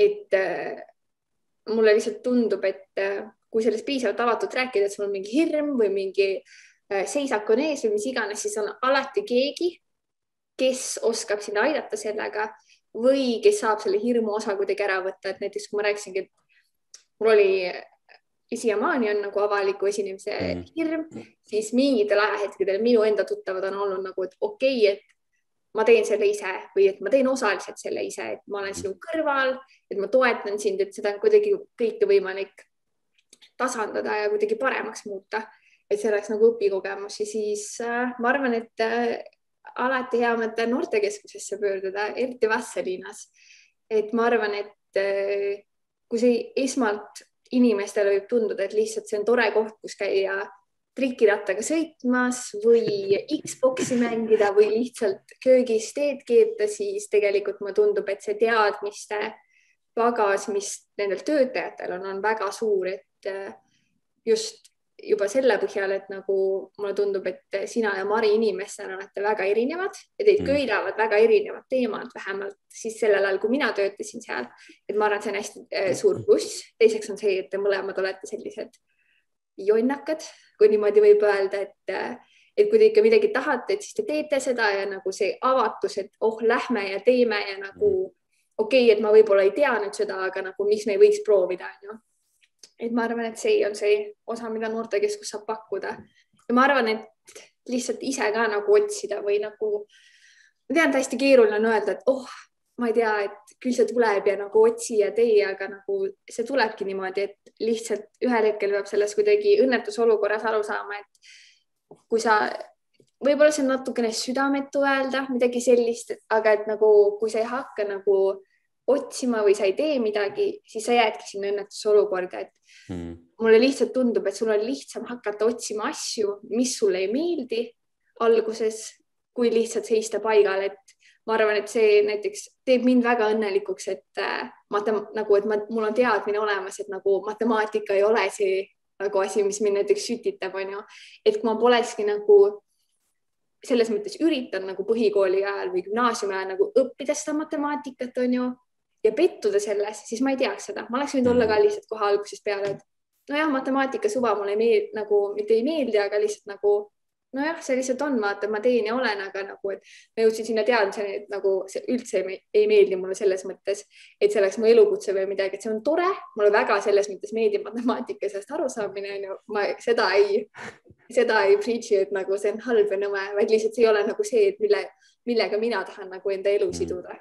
et mulle lihtsalt tundub, et äh, kui sellest piisavalt avatult rääkida, et sul on mingi hirm või mingi äh, seisak on ees või mis iganes, siis on alati keegi, kes oskab sind aidata sellega või kes saab selle hirmu osa kuidagi ära võtta, et näiteks kui ma rääkisingi, et mul oli siiamaani on nagu avaliku esinemise mm. hirm, siis mingitel ajahetkedel minu enda tuttavad on olnud nagu, et okei okay,, et ma teen selle ise või et ma teen osaliselt selle ise, et ma olen sinu kõrval, et ma toetan sind, et seda on kuidagi kõike võimalik tasandada ja kuidagi paremaks muuta, et see oleks nagu õpikogemus ja siis äh, ma arvan, et äh, alati hea mõte noortekeskusesse pöörduda, eriti Vastseliinas. et ma arvan, et äh, kui see esmalt inimestele võib tunduda, et lihtsalt see on tore koht, kus käia trikirattaga sõitmas või Xbox'i mängida või lihtsalt köögis teed keeta, siis tegelikult mulle tundub, et see teadmiste pagas, mis nendel töötajatel on, on väga suur, et äh, just juba selle põhjal, et nagu mulle tundub, et sina ja Mari inimestena olete väga erinevad ja teid mm. köidavad väga erinevad teemad, vähemalt siis sellel ajal, kui mina töötasin seal. et ma arvan, et see on hästi äh, suur pluss. teiseks on see, et te mõlemad olete sellised jonnakad, kui niimoodi võib öelda, et, et kui te ikka midagi tahate, et siis te teete seda ja nagu see avatus, et oh, lähme ja teeme ja nagu mm. okei okay,, et ma võib-olla ei tea nüüd seda, aga nagu miks me võiks proovida, onju. et ma arvan, et see on see osa, mida noortekeskus saab pakkuda ja ma arvan, et lihtsalt ise ka nagu otsida või nagu, ma tean, täiesti keeruline on öelda, et oh, ma ei tea, et küll see tuleb ja nagu otsi ja tee, aga nagu see tulebki niimoodi, et lihtsalt ühel hetkel peab selles kuidagi õnnetusolukorras aru saama, et kui sa, võib-olla see on natukene südametu öelda midagi sellist, aga et nagu, kui sa ei hakka nagu otsima või sa ei tee midagi, siis sa jäädki sinna õnnetusolukorda, et mm. mulle lihtsalt tundub, et sul on lihtsam hakata otsima asju, mis sulle ei meeldi alguses, kui lihtsalt seista paigal, et ma arvan, et see näiteks teeb mind väga õnnelikuks, et äh, matem-, nagu, et ma, mul on teadmine olemas, et nagu matemaatika ei ole see nagu asi, mis mind näiteks sütitab, onju. et ma polekski nagu selles mõttes üritanud nagu põhikooli ajal või gümnaasiumi ajal nagu õppida seda matemaatikat, onju, ja pettuda selles, siis ma ei teaks seda, ma oleks võinud olla ka mm. lihtsalt kohe algusest peale, et nojah, matemaatika suva mulle ei meeldi, nagu mitte ei meeldi, aga lihtsalt nagu nojah, see lihtsalt on, vaata, ma teen ja olen, aga nagu, et ma jõudsin sinna teadmiseni, et nagu see üldse ei, meeldi mulle selles mõttes, et see oleks mu elukutse või midagi, et see on tore, mulle väga selles mõttes meeldib matemaatika ja sellest arusaamine on ju, ma seda ei, seda ei preach'i, et nagu see on halb ja nõme, vaid lihtsalt see ei ole nagu see, et mille, millega mina tahan nagu enda elu mm. siduda.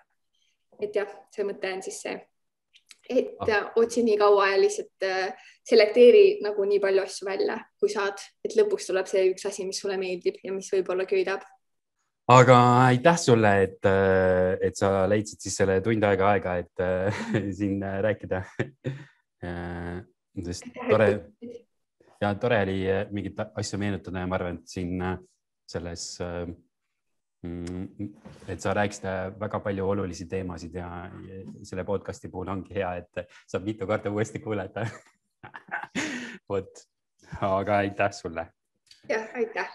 et jah, see mõte on siis see et ah. otsi nii kaua ja lihtsalt äh, selekteeri nagu nii palju asju välja, kui saad, et lõpuks tuleb see üks asi, mis sulle meeldib ja mis võib-olla köidab. aga aitäh sulle, et, äh, et sa leidsid siis selle tund aega aega, et äh, siin rääkida sest tore ja tore oli mingeid asju meenutada ja ma arvan, et siin selles Mm, et sa rääkisid äh, väga palju olulisi teemasid ja selle podcast'i puhul ongi hea, et saab mitu korda uuesti kuulata vot, aga aitäh sulle. jah, aitäh.